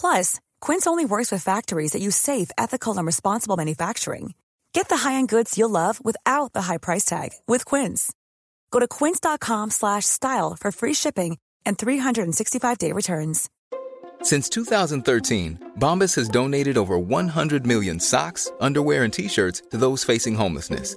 Plus, Quince only works with factories that use safe, ethical, and responsible manufacturing. Get the high-end goods you'll love without the high price tag with Quince. Go to quince.com slash style for free shipping and 365-day returns. Since 2013, Bombas has donated over 100 million socks, underwear, and t-shirts to those facing homelessness.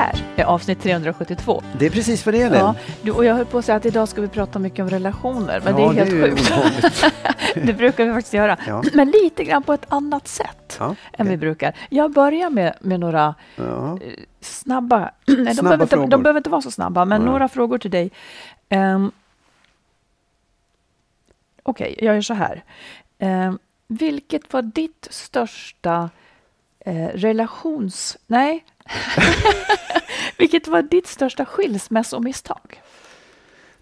Här är avsnitt 372. Det är precis vad det gäller. Ja, du, och jag höll på att säga att idag ska vi prata mycket om relationer, men Ja, det är helt det är ju sjukt. det brukar vi faktiskt göra. Ja. Men lite grann på ett annat sätt än vi brukar. Jag börjar med, med några eh, snabba... Nej, de, Snabba behöver inte, de behöver inte vara så snabba, men några frågor till dig. Um, Okej, jag gör så här. Ehm, vilket var ditt största eh, relations... Nej. vilket var ditt största skilsmässomisstag?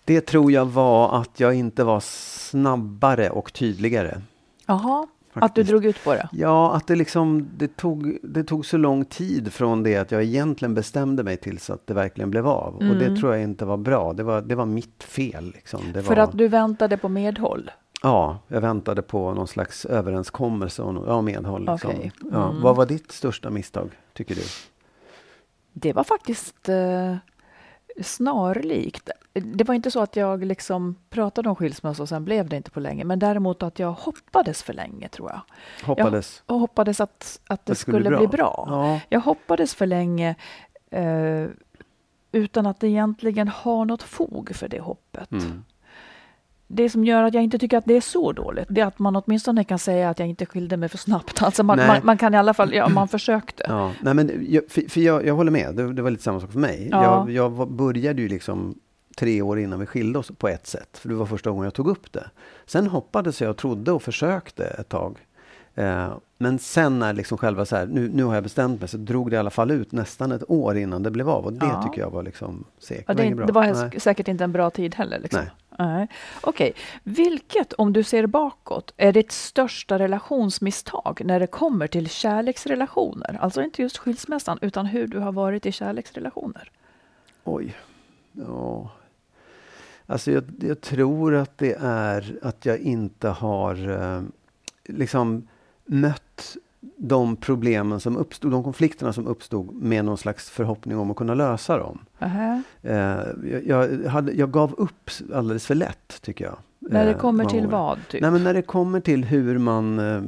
Det tror jag var att jag inte var snabbare och tydligare. Jaha, att du drog ut på det. Ja, att det liksom det tog, det tog så lång tid från det att jag egentligen bestämde mig tills att det verkligen blev av. Och det tror jag inte var bra. Det var, det var mitt fel. Liksom. Det Mm. För var, att du väntade på medhåll. Ja, jag väntade på någon slags överenskommelse ja, medhåll. Liksom. Ja, Mm. vad var ditt största misstag, tycker du? Det var faktiskt eh, snarlikt. Det var inte så att jag liksom pratade om skilsmässa och sen blev det inte på länge. Men däremot att jag hoppades för länge, tror jag. Hoppades. Jag hoppades att, att det, Det skulle skulle, bli bli bra. bra. Ja. Jag hoppades för länge eh, utan att egentligen ha något fog för det hoppet. Mm. Det som gör att jag inte tycker att det är så dåligt, det är att man åtminstone kan säga att jag inte skilde mig för snabbt. Alltså man, man, man kan i alla fall, ja, man försökte. Ja, nej men jag, för, för jag, jag håller med, det, det var lite samma sak för mig. Ja. Jag, jag började ju liksom tre år innan vi skilde oss på ett sätt. För det var första gången jag tog upp det. Sen hoppades jag och trodde och försökte ett tag. Eh, men sen när liksom själva så här, nu, nu har jag bestämt mig, så drog det i alla fall ut nästan ett år innan det blev av. Och det Ja. tycker jag var liksom segt. Ja, Det var det, var Nej. säkert inte en bra tid heller. Liksom. Nej. Nej. Okej, vilket, om du ser bakåt, är ditt största relationsmisstag när det kommer till kärleksrelationer? Alltså inte just skilsmässan, utan hur du har varit i kärleksrelationer. Oj. Ja. Alltså jag, jag tror att det är att jag inte har eh, liksom mött de problemen som uppstod, de konflikterna som uppstod med någon slags förhoppning om att kunna lösa dem. Aha. Eh, jag, jag, hade, jag gav upp alldeles för lätt, tycker jag. När det eh, kommer till gånger. vad? Typ? Nej, men när det kommer till hur man... Eh,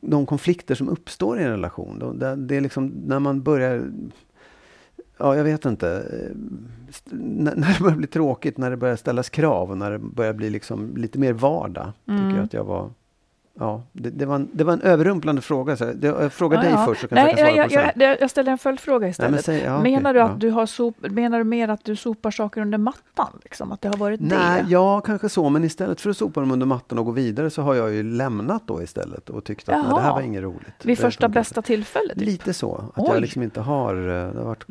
de konflikter som uppstår i en relation. Då, det, det är liksom när man börjar... Ja, jag vet inte. När, när det börjar bli tråkigt, när det börjar ställas krav och när det börjar bli liksom lite mer vardag. Tycker Mm. jag att jag var... Ja, det, det, var, en, det var en överrumplande fråga. Så jag, frågar Ja, dig ja. först så kanske Nej, jag kan svara jag, på jag, jag ställer en följdfråga Nej, istället. men säg, ja, menar okej, du att du har sop, menar du mer att du sopar saker under mattan? Liksom? Att det har varit Nej, det? ja, kanske så. Men istället för att sopa dem under mattan och gå vidare så har jag ju lämnat då istället och tyckt att nej, det här Jaha. var inget roligt. Vid första bästa tillfälle? Typ. Lite så. Att Oj. jag liksom inte har, eh, det har varit,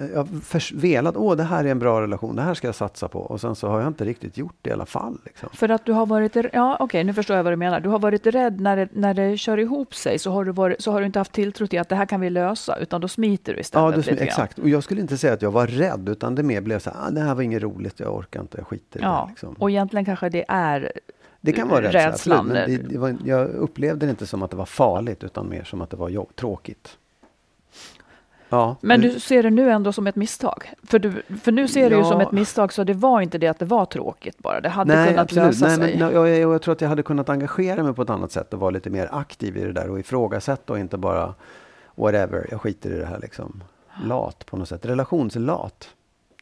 eh, jag har velat, åh det här är en bra relation, det här ska jag satsa på. Och sen så har jag inte riktigt gjort det i alla fall. Liksom. För att du har varit, ja okej nu förstår jag vad du menar. Du har varit rädd när det, när det kör ihop sig så har, du varit, så har du inte haft tilltro till att det här kan vi lösa utan då smiter du istället. Ja, lite grann. exakt. Och jag skulle inte säga att jag var rädd utan det mer blev så här, ah, det här var inget roligt, jag orkar inte, jag skiter i det. Ja, Liksom. och egentligen kanske det är Det kan vara rädsla, rädslan. absolut, men det, det var, jag upplevde det inte som att det var farligt utan mer som att det var jobb, tråkigt. Ja, Men du ser det nu ändå som ett misstag? För, du, för nu ser du ju Ja. som ett misstag, så det var inte det att det var tråkigt bara. Det hade kunnat absolut. lösa Nej, sig. Men, nej, jag, jag, jag tror att jag hade kunnat engagera mig på ett annat sätt och vara lite mer aktiv i det där och ifrågasätta och inte bara whatever, jag skiter i det här liksom. Lat på något sätt. Relationslat,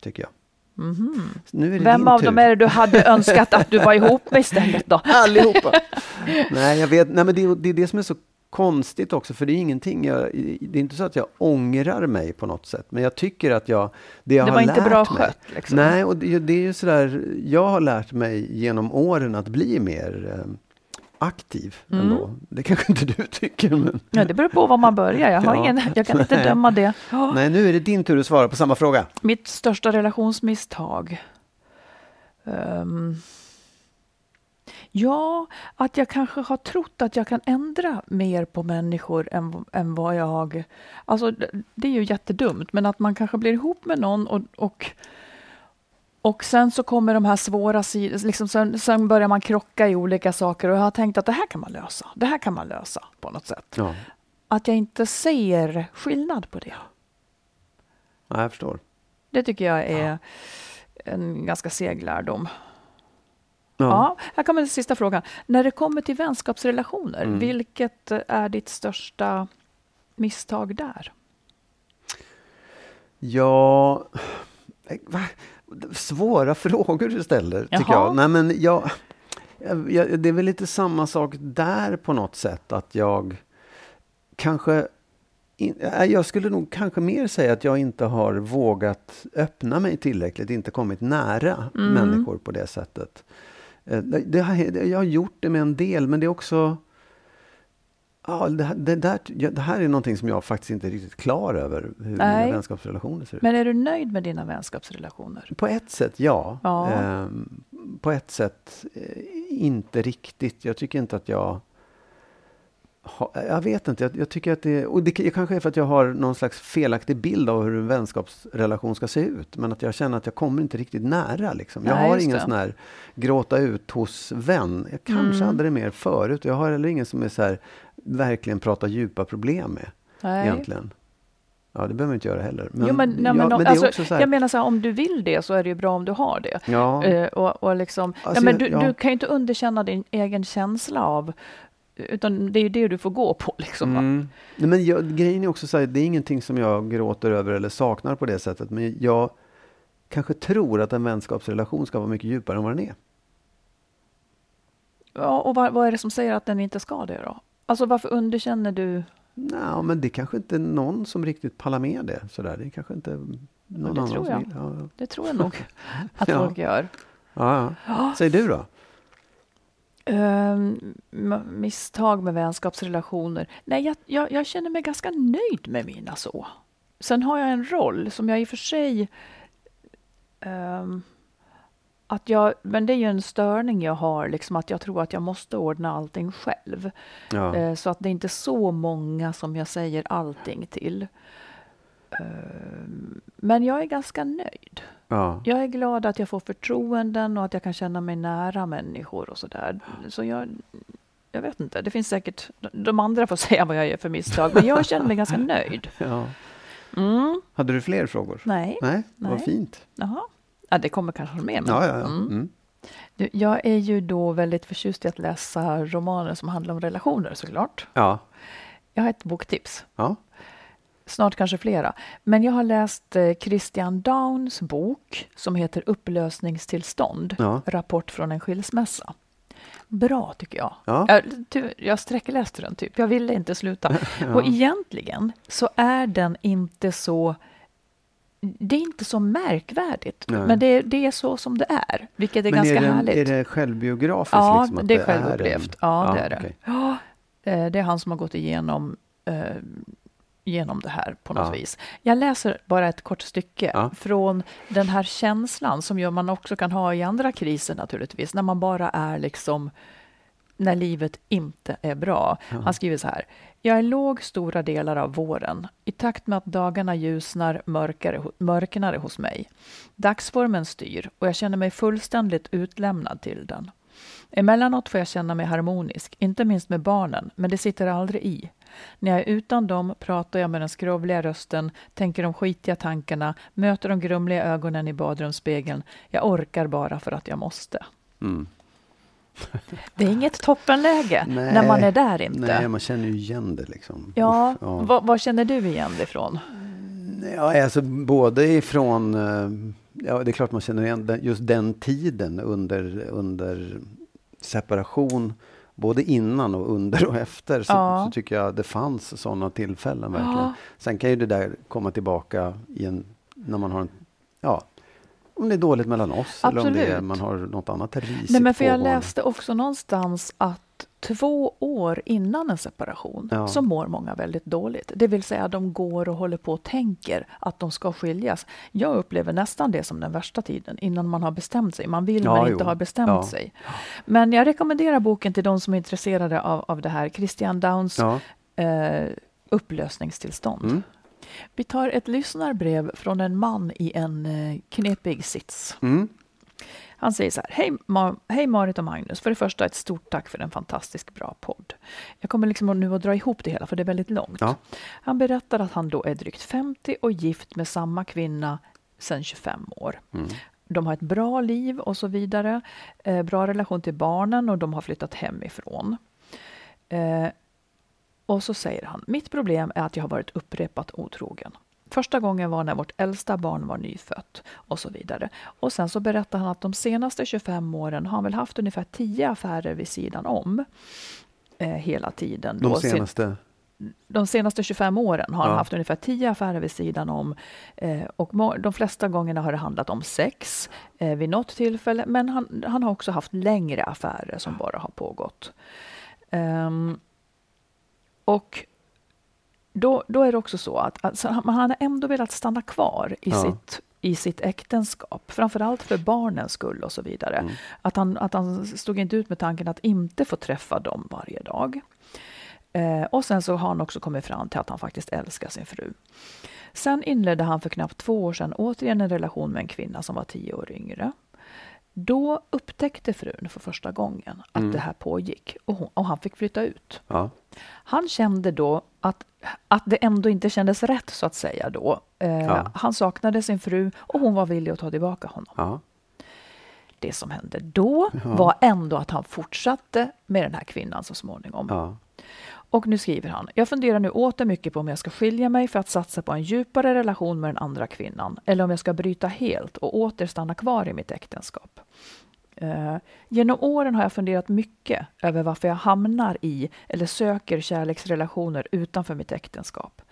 tycker jag. Det Mhm. Vem av tur. dem är det du hade önskat att du var ihop med istället då? Allihopa! nej, jag vet. Nej, men det, det är det som är så konstigt också, för det är ingenting jag, Det är inte så att jag ångrar mig på något sätt, men jag tycker att jag... Det, jag Det har var inte lärt bra mig, skött, liksom. Nej, och det, det är ju sådär, jag har lärt mig genom åren att bli mer eh, aktiv Mm. ändå. Det kanske inte du tycker, men... Ja, det beror på var man börjar. Jag, har Ja. ingen, jag kan inte Nej. döma det. Ja. Nej, nu är det din tur att svara på samma fråga. Mitt största relationsmisstag? Ehm, ja, att jag kanske har trott att jag kan ändra mer på människor än, än vad jag... Alltså, det, är ju jättedumt, men att man kanske blir ihop med någon och, och och sen så kommer de här svåra sidorna, liksom sen, sen börjar man krocka i olika saker och jag har tänkt att det här kan man lösa. Det här kan man lösa på något sätt. Ja, Att jag inte ser skillnad på det. ja jag förstår. Det tycker jag är en ganska seg lärdom. Ja. Ja, här kommer den sista frågan. När det kommer till vänskapsrelationer, Mm. vilket är ditt största misstag där? Ja... eh, Va? Svåra frågor du ställer, tycker Jaha. jag. Nej, men jag, jag, jag, det är väl lite samma sak där på något sätt. Att jag kanske... In, eh, jag skulle nog kanske mer säga att jag inte har vågat öppna mig tillräckligt, inte kommit nära Mm. människor på det sättet. Eh, Det, har, jag har gjort det med en del, men det är också... Ja, det, det, där, det här är någonting som jag faktiskt inte är riktigt klar över, hur Nej. mina vänskapsrelationer ser ut. Men är du nöjd med dina vänskapsrelationer? På ett sätt ja. Ja. Ehm, på ett sätt eh, inte riktigt. Jag tycker inte att jag... Ha, jag vet inte. Jag, jag tycker att det... Och det kanske är för att jag har någon slags felaktig bild av hur en vänskapsrelation ska se ut. Men att jag känner att jag kommer inte riktigt nära. Liksom. Jag Nej, har ingen det. sån här gråta ut hos vän. Jag kanske Mm. hade det mer förut. Jag har heller ingen som är så här, verkligen pratar djupa problem med. Nej. Egentligen. Ja, det behöver man inte göra heller. jo, men, nej, ja, men, men det är alltså, också så här, jag menar så här, om du vill det så är det ju bra om du har det. ja, och, och liksom, ja, men jag- du, ja. du kan ju inte underkänna din egen känsla av, utan det är ju det du får gå på. Liksom. va? Mm. Nej, men jag, grejen är också så här, det är ingenting som jag gråter över eller saknar på det sättet. Men jag kanske tror att en vänskapsrelation ska vara mycket djupare än vad den är. Ja, och vad, vad är det som säger att den inte ska det då? Alltså varför underkänner du? Nej, men det kanske inte är någon som riktigt pallar med det. Sådär. Det är kanske inte någon det annan tror som jag. vill. Ja, Det tror jag nog att Ja. folk gör. ja. ja. Säg du då? M- misstag med vänskapsrelationer. Nej, jag, jag, jag känner mig ganska nöjd med mina så. Sen har jag en roll som jag i och för sig... ehm, att jag, men det är ju en störning jag har, liksom att jag tror att jag måste ordna allting själv. Ja. Eh, Så att det är inte så många som jag säger allting till. Ehm, Men jag är ganska nöjd. Ja. Jag är glad att jag får förtroenden och att jag kan känna mig nära människor och sådär. Så jag, jag vet inte, det finns säkert, de andra får säga vad jag gör för misstag, men jag känner mig ganska nöjd. ja. Mm, Hade du fler frågor? nej, Nej, vad Nej. fint. jaha. Ja, det kommer kanske mer. Men, Ja, ja, ja. Mm. Mm. Du, Jag är ju då väldigt förtjust i att läsa romaner som handlar om relationer såklart. Ja. Jag har ett boktips. ja. Snart kanske flera. Men jag har läst eh, Christian Downs bok som heter Upplösningstillstånd. Ja. Rapport från en skilsmässa. Bra tycker jag. Ja. Jag, jag sträckläste den typ. Jag ville inte sluta. Och egentligen så är den inte så det är inte så märkvärdigt, Nej. men det, det är så som det är, vilket är Men ganska är det, härligt. är det självbiografiskt? Ja, liksom, det är en- självupplevt. Ja, det är det. okej. Ja, eh, det är han som har gått igenom, eh, genom det här på något Ja. vis. Jag läser bara ett kort stycke Ja. från den här känslan som man också kan ha i andra kriser naturligtvis, när man bara är liksom när livet inte är bra. Han skriver så här. Jag är låg stora delar av våren. I takt med att dagarna ljusnar mörkare, det hos mig. Dagsformen styr och jag känner mig fullständigt utlämnad till den. Emellanåt får jag känna mig harmonisk, inte minst med barnen, men det sitter aldrig i. När jag är utan dem pratar jag med den skrovliga rösten, tänker de skitiga tankarna, möter de grumliga ögonen i badrumsspegeln. Jag orkar bara för att jag måste. Mm. Det är inget toppenläge Nej, när man är där inte. Nej, man känner ju igen det liksom. Ja, ja. Vad, vad känner du igen det ifrån? Ja, alltså både ifrån, eh, ja det är klart man känner igen just den tiden under, under separation, både innan och under och efter, så, Ja. så tycker jag det fanns sådana tillfällen verkligen. Ja. Sen kan ju det där komma tillbaka en, när man har en, ja, om det är dåligt mellan oss eller om det är, Absolut. man har något annat risigt Nej, men för jag läste också någonstans att två år innan en separation Ja. så mår många väldigt dåligt. Det vill säga de går och håller på och tänker att de ska skiljas. Jag upplever nästan det som den värsta tiden innan man har bestämt sig. Man vill Ja, men jo. inte har bestämt Ja. sig. Men jag rekommenderar boken till de som är intresserade av, av det här. Christian Downs eh, upplösningstillstånd. Mm. Vi tar ett lyssnarbrev från en man i en eh, knepig sits. Mm. Han säger så här. Hej, Ma- Hej Marit och Magnus. För det första ett stort tack för en fantastiskt bra podd. Jag kommer liksom nu att dra ihop det hela för det är väldigt långt. Ja. Han berättar att han då är drygt 50 och gift med samma kvinna sedan 25 år. Mm. De har ett bra liv och så vidare. Eh, bra relation till barnen och de har flyttat hemifrån. Eh, och så säger han, mitt problem är att jag har varit upprepat otrogen. Första gången var när vårt äldsta barn var nyfött och så vidare. Och sen så berättar han att de senaste 25 åren har han väl haft ungefär 10 affärer vid sidan om. Eh, hela tiden. De senaste, de senaste 25 åren har han Ja. haft ungefär 10 affärer vid sidan om. Eh, och de flesta gångerna har det handlat om sex eh, vid något tillfälle. Men han, han har också haft längre affärer som bara har pågått. Ehm, och då, då är det också så att alltså, han, han har ändå velat stanna kvar i, Ja. sitt, i sitt äktenskap. Framförallt för barnens skull och så vidare. Att, han, att han stod inte ut med tanken att inte få träffa dem varje dag. Eh, och sen så har han också kommit fram till att han faktiskt älskar sin fru. Sen inledde han för knappt två år sedan återigen en relation med en kvinna som var tio år yngre. Då upptäckte frun för första gången att det här pågick och, hon, och han fick flytta ut. ja. Han kände då att, att det ändå inte kändes rätt så att säga då. Eh, Ja. Han saknade sin fru och hon var villig att ta tillbaka honom. ja. Det som hände då var ändå att han fortsatte med den här kvinnan så småningom. ja. Och nu skriver han. Jag funderar nu åter mycket på om jag ska skilja mig för att satsa på en djupare relation med den andra kvinnan. Eller om jag ska bryta helt och åter stanna kvar i mitt äktenskap. Eh, genom åren har jag funderat mycket över varför jag hamnar i eller söker kärleksrelationer utanför mitt äktenskap.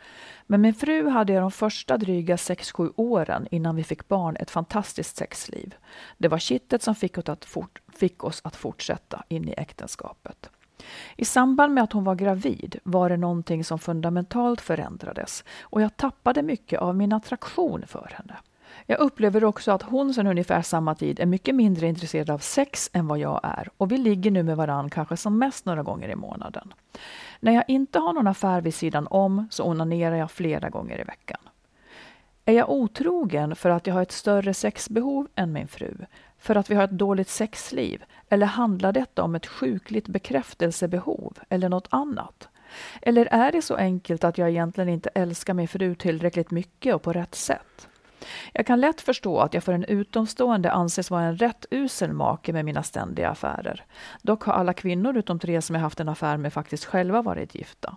Men min fru hade jag de första dryga 6-7 åren innan vi fick barn ett fantastiskt sexliv. Det var kittet som fick oss att, fort, fick oss att fortsätta in i äktenskapet. I samband med att hon var gravid var det någonting som fundamentalt förändrades och jag tappade mycket av min attraktion för henne. Jag upplever också att hon sedan ungefär samma tid är mycket mindre intresserad av sex än vad jag är och vi ligger nu med varann kanske som mest några gånger i månaden. När jag inte har någon affär vid sidan om så onanerar jag flera gånger i veckan. Är jag otrogen för att jag har ett större sexbehov än min fru? För att vi har ett dåligt sexliv? Eller handlar detta om ett sjukligt bekräftelsebehov eller något annat? Eller är det så enkelt att jag egentligen inte älskar min fru tillräckligt mycket och på rätt sätt? Jag kan lätt förstå att jag för en utomstående anses vara en rätt usel make med mina ständiga affärer. Dock har alla kvinnor utom tre som jag haft en affär med faktiskt själva varit gifta.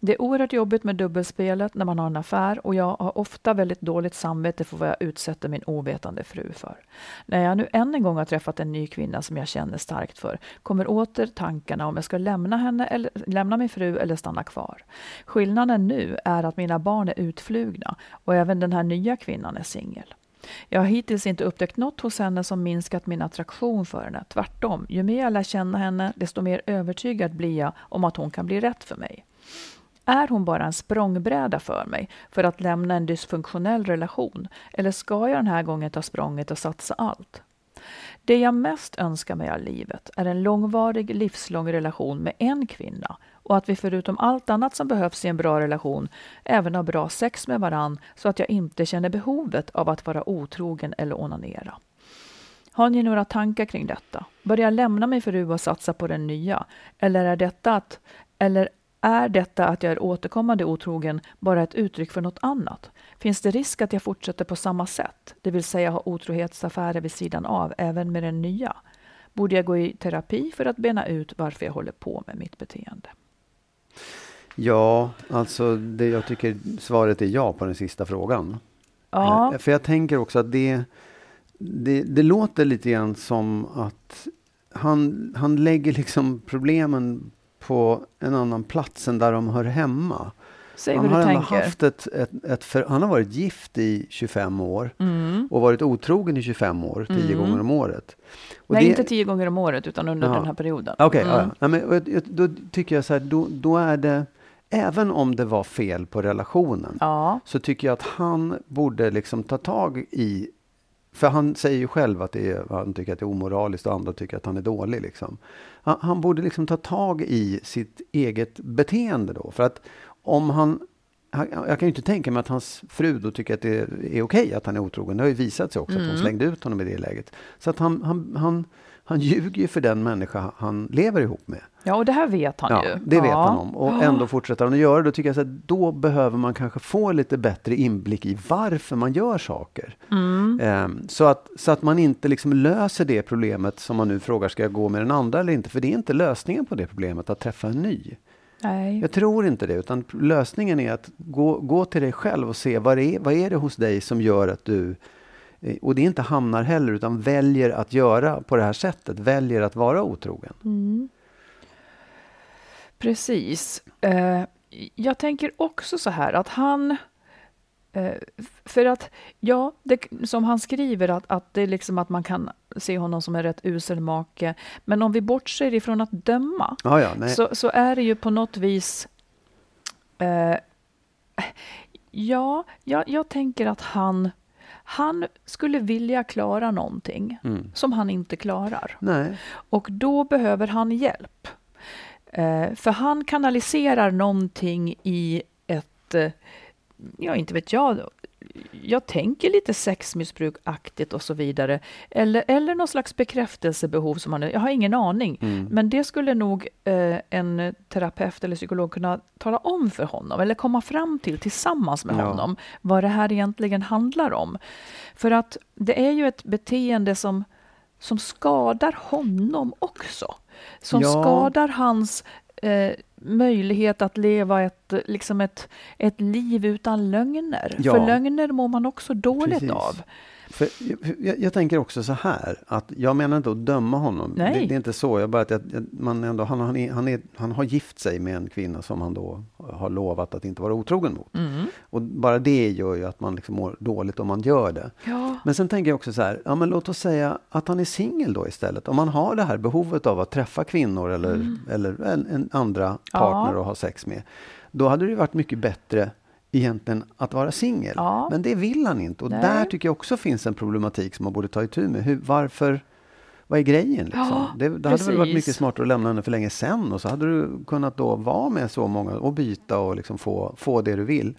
Det är oerhört jobbigt med dubbelspelet när man har en affär och jag har ofta väldigt dåligt samvete för vad jag utsätter min ovetande fru för. När jag nu än en gång har träffat en ny kvinna som jag känner starkt för kommer åter tankarna om jag ska lämna henne eller lämna min fru eller stanna kvar. Skillnaden nu är att mina barn är utflugna och även den här nya kvinnan är singel. Jag har hittills inte upptäckt något hos henne som minskat min attraktion för henne. Tvärtom, ju mer jag lär känna henne, desto mer övertygad blir jag om att hon kan bli rätt för mig. Är hon bara en språngbräda för mig för att lämna en dysfunktionell relation? Eller ska jag den här gången ta språnget och satsa allt? Det jag mest önskar mig av livet är en långvarig, livslång relation med en kvinna och att vi förutom allt annat som behövs i en bra relation även har bra sex med varann så att jag inte känner behovet av att vara otrogen eller onanera. Har ni några tankar kring detta? Bör jag lämna min fru och satsa på den nya? Eller är detta att, eller är detta att jag är återkommande otrogen bara ett uttryck för något annat? Finns det risk att jag fortsätter på samma sätt, det vill säga ha otrohetsaffärer vid sidan av även med den nya? Borde jag gå i terapi för att bena ut varför jag håller på med mitt beteende? Ja, alltså det, jag tycker svaret är ja på den sista frågan. Ja. Eh, För jag tänker också att det, det, det låter lite grann som att han, han lägger liksom problemen på en annan plats än där de hör hemma. Säg han har du ändå haft ett, ett, ett för, han har varit gift i 25 år Mm. och varit otrogen i 25 år, 10 gånger om året. Och Nej, det- inte tio gånger om året utan under Jaha. den här perioden. Okej, Mm. ja, ja. Men, då tycker jag så här, då, då är det, även om det var fel på relationen, Ja. så tycker jag att han borde liksom ta tag i för han säger ju själv att det är, han tycker att det är omoraliskt och andra tycker att han är dålig. Liksom. Han, han borde liksom ta tag i sitt eget beteende då. För att om han, jag kan ju inte tänka mig att hans fru då tycker att det är okej att han är otrogen. Det har ju visat sig också att hon Mm. slängde ut honom i det läget. Så att han, han, han, han ljuger ju för den människa han lever ihop med. ja, och det här vet han Ja, ju. det vet ja. han om. Och ändå fortsätter han att göra det. Då tycker jag att då behöver man kanske få lite bättre inblick i varför man gör saker. Mm. Ehm, så, att, så att man inte liksom löser det problemet som man nu frågar, ska jag gå med den andra eller inte? För det är inte lösningen på det problemet, att träffa en ny. Nej. Jag tror inte det, utan lösningen är att gå, gå till dig själv och se vad, är, vad är det hos dig som gör att du och det inte hamnar heller, utan väljer att göra på det här sättet, väljer att vara otrogen. Mm. Precis. Eh, jag tänker också så här att han... Eh, för att, ja, det, som han skriver, att, att det är liksom att man kan se honom som en rätt usel make. Men om vi bortser ifrån att döma, Ja, ja, så, så är det ju på något vis... Eh, ja, jag, jag tänker att han, han skulle vilja klara någonting Mm. som han inte klarar. nej. Och då behöver han hjälp. Eh, för han kanaliserar någonting i ett, eh, ja inte vet jag, jag tänker lite sexmissbrukaktigt och så vidare. Eller, eller någon slags bekräftelsebehov som han, jag har ingen aning. Mm. Men det skulle nog eh, en terapeut eller psykolog kunna tala om för honom eller komma fram till tillsammans med Ja. honom vad det här egentligen handlar om. För att det är ju ett beteende som, som skadar honom också. Som Ja. skadar hans eh, möjlighet att leva ett, liksom ett, ett liv utan lögner. Ja. För lögner mår man också dåligt Precis. av. För jag, jag tänker också så här, att jag menar inte att döma honom. Det, det är inte så. Jag bara att jag, man ändå, han, han, är, han, är, han har gift sig med en kvinna som han då har lovat att inte vara otrogen mot. Mm. Och bara det gör ju att man liksom mår dåligt om man gör det. Ja. Men sen tänker jag också så här, ja men låt oss säga att han är singel då istället. Om han har det här behovet av att träffa kvinnor eller, eller en, en andra partner Mm. Ja. att ha sex med. Då hade det varit mycket bättre egentligen att vara singel. Ja. Men det vill han inte. Och Nej. där tycker jag också finns en problematik som man borde ta itu med. Hur, varför, vad är grejen? Liksom? Ja, det, det hade väl varit mycket smartare att lämna henne för länge sedan och så hade du kunnat då vara med så många och byta och liksom få, få det du vill.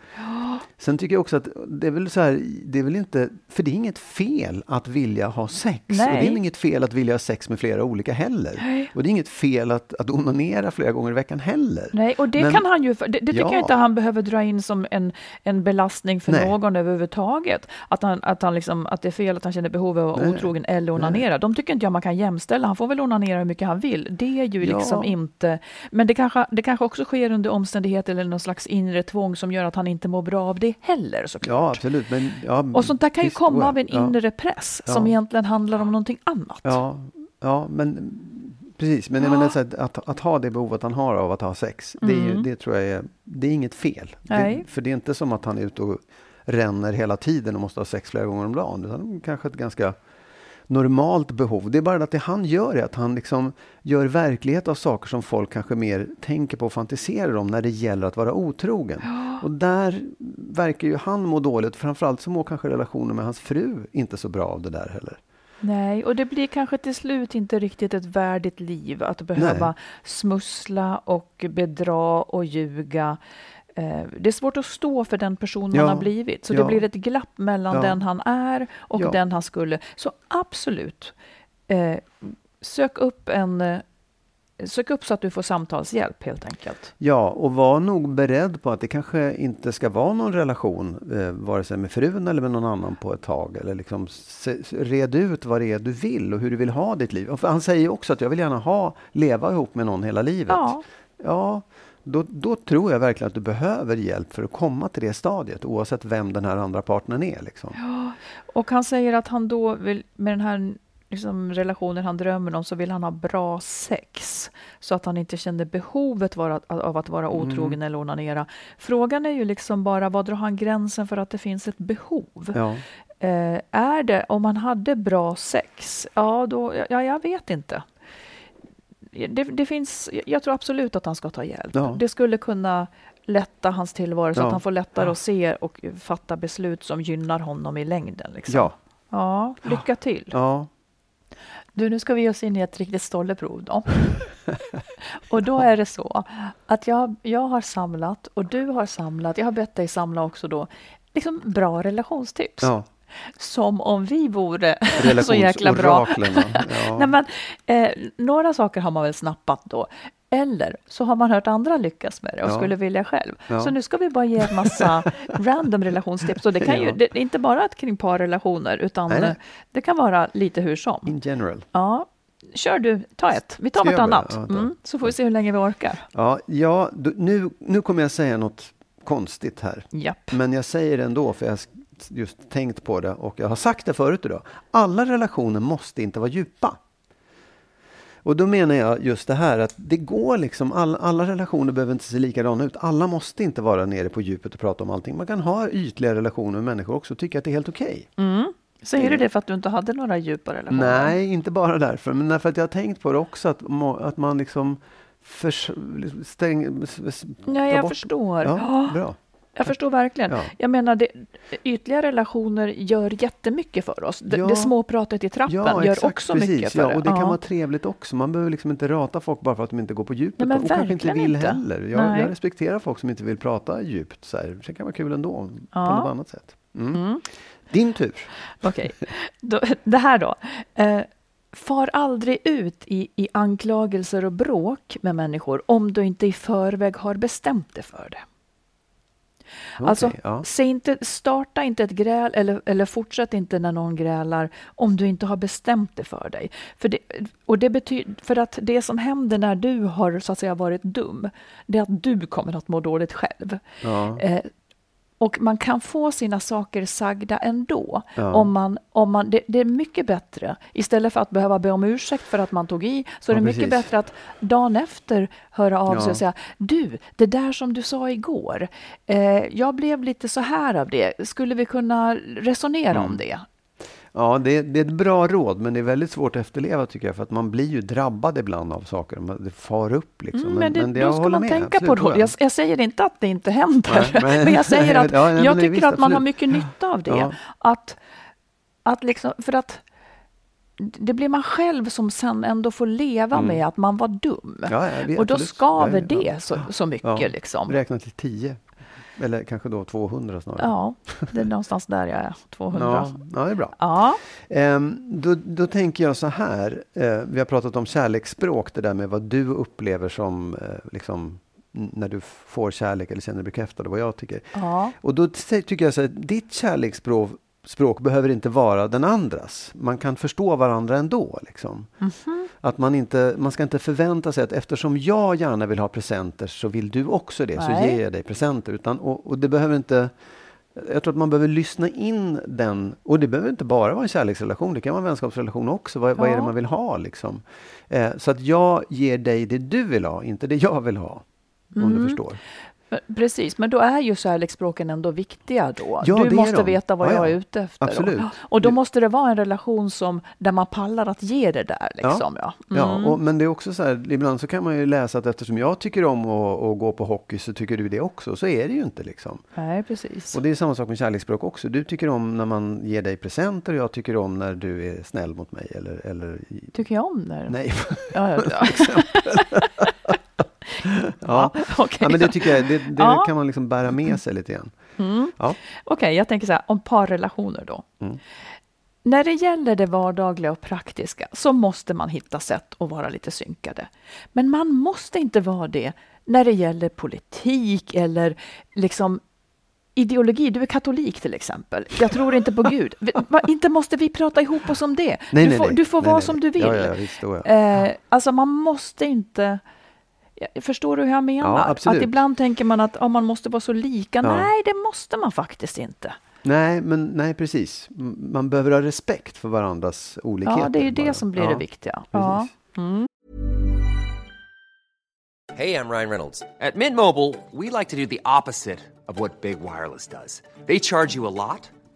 Sen tycker jag också att det är väl så här, det är väl inte, för det är inget fel att vilja ha sex. Och det Nej. är inget fel att vilja ha sex med flera olika heller. Och det är inget fel att, att onanera flera gånger i veckan heller. Nej, och det Men- kan han ju, det, det tycker Ja. jag inte han behöver dra in som en, en belastning för Nej. någon överhuvudtaget. Att, han, att, han liksom, att det är fel att han känner behov av att vara Nej. otrogen eller onanera. De tycker inte jag man kan jämställa. Han får väl onanera hur mycket han vill. Det är ju Ja. liksom inte... Men det kanske, det kanske också sker under omständigheter eller någon slags inre tvång som gör att han inte mår bra av det heller såklart. Ja, absolut. Men, ja, Och sånt där kan ju komma av en inre press som egentligen handlar om någonting annat. Ja, ja men precis. Men Ja. menar, så att, att, att ha det behovet han har av att ha sex, det, är ju, Mm. det tror jag är, det är inget fel. Det, för det är inte som att han är ute och ränner hela tiden och måste ha sex flera gånger om dagen. Utan kanske ett ganska normalt behov. Det är bara att det han gör är att han liksom gör verklighet av saker som folk kanske mer tänker på och fantiserar om när det gäller att vara otrogen. Och där verkar ju han må dåligt. Framförallt så mår kanske relationen med hans fru inte så bra av det där heller. Nej, och det blir kanske till slut inte riktigt ett värdigt liv att behöva Nej. smussla och bedra och ljuga. Eh, Det är svårt att stå för den person man Ja, har blivit, så ja. det blir ett glapp mellan Ja. den han är och den han skulle. Så absolut, eh, sök upp en eh, Sök upp så att du får samtalshjälp helt enkelt. Ja, och var nog beredd på att det kanske inte ska vara någon relation, eh, vare sig med frun eller med någon annan på ett tag. Eller liksom se, red ut vad det är du vill och hur du vill ha ditt liv. Och han säger också att jag vill gärna ha, leva ihop med någon hela livet. Ja, Ja, då, då tror jag verkligen att du behöver hjälp för att komma till det stadiet, oavsett vem den här andra partnern är. Liksom. och han säger att han då vill, med den här liksom, relationen han drömmer om, så vill han ha bra sex. Så att han inte känner behovet vara, av att vara otrogen eller onanera. Frågan är ju liksom bara, var drar han gränsen för att det finns ett behov? Ja. Eh, är det, om han hade bra sex, ja, då, ja jag vet inte. Det, det finns, jag tror absolut att han ska ta hjälp. Ja. Det skulle kunna lätta hans tillvaro så Ja. att han får lättare Ja. att se och fatta beslut som gynnar honom i längden. Liksom. Ja. ja, lycka till. ja, Du, nu ska vi ge oss in i ett riktigt stolleprov då. och då är det så att jag, jag har samlat och du har samlat, jag har bett dig samla också då, liksom bra relationstips. ja. Som om vi vore så jäkla bra. Ja. Nej, men, eh, några saker har man väl snappat då. Eller så har man hört andra lyckas med det och Ja. skulle vilja själv. Ja. Så nu ska vi bara ge en massa random relationstips. Och det kan ju Ja. det är inte bara kring parrelationer, utan Nej, nej. eh, det kan vara lite hur som. In general. Ja, kör du, ta ett. Vi tar vartannat. Mm, så får vi se hur länge vi orkar. Ja, ja du, nu, nu kommer jag säga något konstigt här. Japp. Men jag säger det ändå, för jag just tänkt på det och jag har sagt det förut idag. Alla relationer måste inte vara djupa. Och då menar jag just det här att det går liksom, alla, alla relationer behöver inte se likadana ut. Alla måste inte vara nere på djupet och prata om allting. Man kan ha ytliga relationer med människor också och tycka att det är helt okej. Mm. Säger du det för att du inte hade några djupa relationer? Nej, inte bara därför, men därför att jag har tänkt på det också, att, att man liksom förs, stäng, s- s- Ja, jag bort- förstår. Ja, bra. Jag förstår verkligen. Ja. Jag menar, det, ytliga relationer gör jättemycket för oss. Det, Ja. det småpratet i trappen Ja, gör exakt, också precis, mycket för ja. Och det kan vara trevligt också. Man behöver liksom inte rata folk bara för att de inte går på djupet. Nej, men och kanske inte vill inte. heller. Jag, jag respekterar folk som inte vill prata djupt. Så här. Det kan vara kul ändå, på något annat sätt. Mm. Mm. Din tur. Okej, då, det här då. Eh, far aldrig ut i, i anklagelser och bråk med människor om du inte i förväg har bestämt dig för det. Alltså, Okej, ja. inte, starta inte ett gräl eller, eller fortsätt inte när någon grälar om du inte har bestämt det för dig. För det, och det betyder, för att det som händer när du har så att säga varit dum, det är att du kommer att må dåligt själv. Ja. Eh, och man kan få sina saker sagda ändå. Ja. Om man, om man, det, det är mycket bättre. Istället för att behöva be om ursäkt för att man tog i, så är Ja, det mycket precis. bättre att dagen efter höra av sig Ja. och säga Du, det där som du sa igår, eh, jag blev lite så här av det. Skulle vi kunna resonera Mm. om det? Ja, det, det är ett bra råd, men det är väldigt svårt att efterleva tycker jag. För att man blir ju drabbad ibland av saker. Det far upp liksom. Mm, men det, jag då ska man med, tänka absolut, på det. Jag, jag säger inte att det inte händer, Nej, men- men jag säger att Ja, nej, men jag det- tycker visst, att man har absolut. mycket nytta av det. Ja. Att, att liksom, för att det blir man själv som sen ändå får leva med att man var dum. Mm. Ja, vet, och då absolut. skaver det så, så mycket. Liksom. Räkna till tio. Eller kanske då 200 snarare. Ja, det är någonstans där jag är, 200. ja, ja, det är bra. Ja, Ehm, då, då tänker jag så här. Eh, vi har pratat om kärleksspråk, det där med vad du upplever som eh, liksom, när du får kärlek eller känner dig bekräftad vad jag tycker. ja. Och då tycker jag så här, ditt kärleksspråk språk behöver inte vara den andras. Man kan förstå varandra ändå. Liksom. Att man, inte, man ska inte förvänta sig att eftersom jag gärna vill ha presenter så vill du också det, så Nej. ger jag dig presenter. Utan, och, och det behöver inte jag tror att man behöver lyssna in den. Och det behöver inte bara vara en kärleksrelation, det kan vara en vänskapsrelation också. Vad, vad är det Ja. man vill ha liksom? Eh, så att jag ger dig det du vill ha, inte det jag vill ha. Om Mm. du förstår. Men- Precis, men då är ju kärleksspråken ändå viktiga då. Ja, du måste veta vad Ja, jag ja. är ute efter. då. Absolut. Och då måste det vara en relation som, där man pallar att ge det där. Liksom, ja. Ja, Mm. och, men det är också så här, ibland så kan man ju läsa att eftersom jag tycker om att, att gå på hockey så tycker du det också. Så är det ju inte liksom. Nej, precis. Och det är samma sak med kärleksspråk också. Du tycker om när man ger dig presenter och jag tycker om när du är snäll mot mig. Eller, eller Tycker jag om det? nej. Ja, ja, ja. ja. okej. ja, men det tycker jag, det, det Ja. kan man liksom bära med sig lite grann. Mm. Ja. Okej, jag tänker så här, om parrelationer då. Mm. När det gäller det vardagliga och praktiska så måste man hitta sätt att vara lite synkade. Men man måste inte vara det när det gäller politik eller liksom ideologi. Du är katolik till exempel. Jag tror inte på Gud. Inte måste vi prata ihop oss om det. Nej, du, nej, får, nej. du får vara som du vill. Ja, ja, visst, ja. Eh, alltså man måste inte... Jag- Förstår du hur jag menar? Ja, absolut. att ibland tänker man att oh, man måste vara så lika. Ja. Nej, det måste man faktiskt inte. Nej, men nej precis. Man behöver ha respekt för varandras olikheter. Ja, det är ju det bara. som blir ja, det viktiga. Ja. Precis. Hey, I'm Ryan Reynolds. At Mint Mobile, we like to do the opposite of what Big Wireless does. They charge you a lot,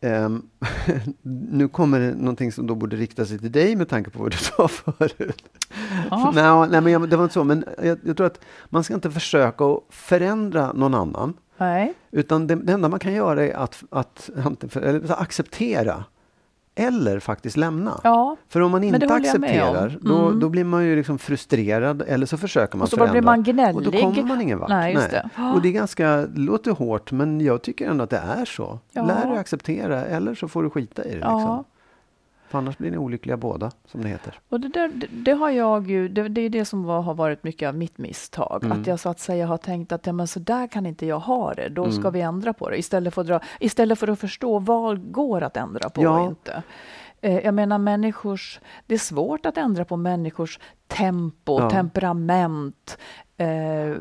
Ehm, nu kommer det någonting som då borde rikta sig till dig med tanke på vad du sa förut. Ja. nej, nej, men jag, det var inte så. Men jag, jag tror att man ska inte försöka att förändra någon annan. Nej. Utan det, det enda man kan göra är att, att, att att acceptera. Eller faktiskt lämna. Ja. För om man inte accepterar, då, Mm. då blir man ju liksom frustrerad eller så försöker man Och så förändra. blir man gnällig. Och då kommer man ingen vart. Nej, just det. Och det är ganska, det låter hårt, men jag tycker ändå att det är så. Ja. Lär dig acceptera, eller så får du skita i det. Ja. Liksom. För annars blir ni olyckliga båda, som det heter. Och det, där, det, det har jag ju, det, det är det som var, har varit mycket av mitt misstag. Mm. Att jag så att säga har tänkt att ja, men så där kan inte jag ha det, då ska Mm. vi ändra på det. Istället för, att dra, istället för att förstå vad går att ändra på Ja. och inte. Eh, Jag menar människors, det är svårt att ändra på människors tempo, Ja. temperament, eh,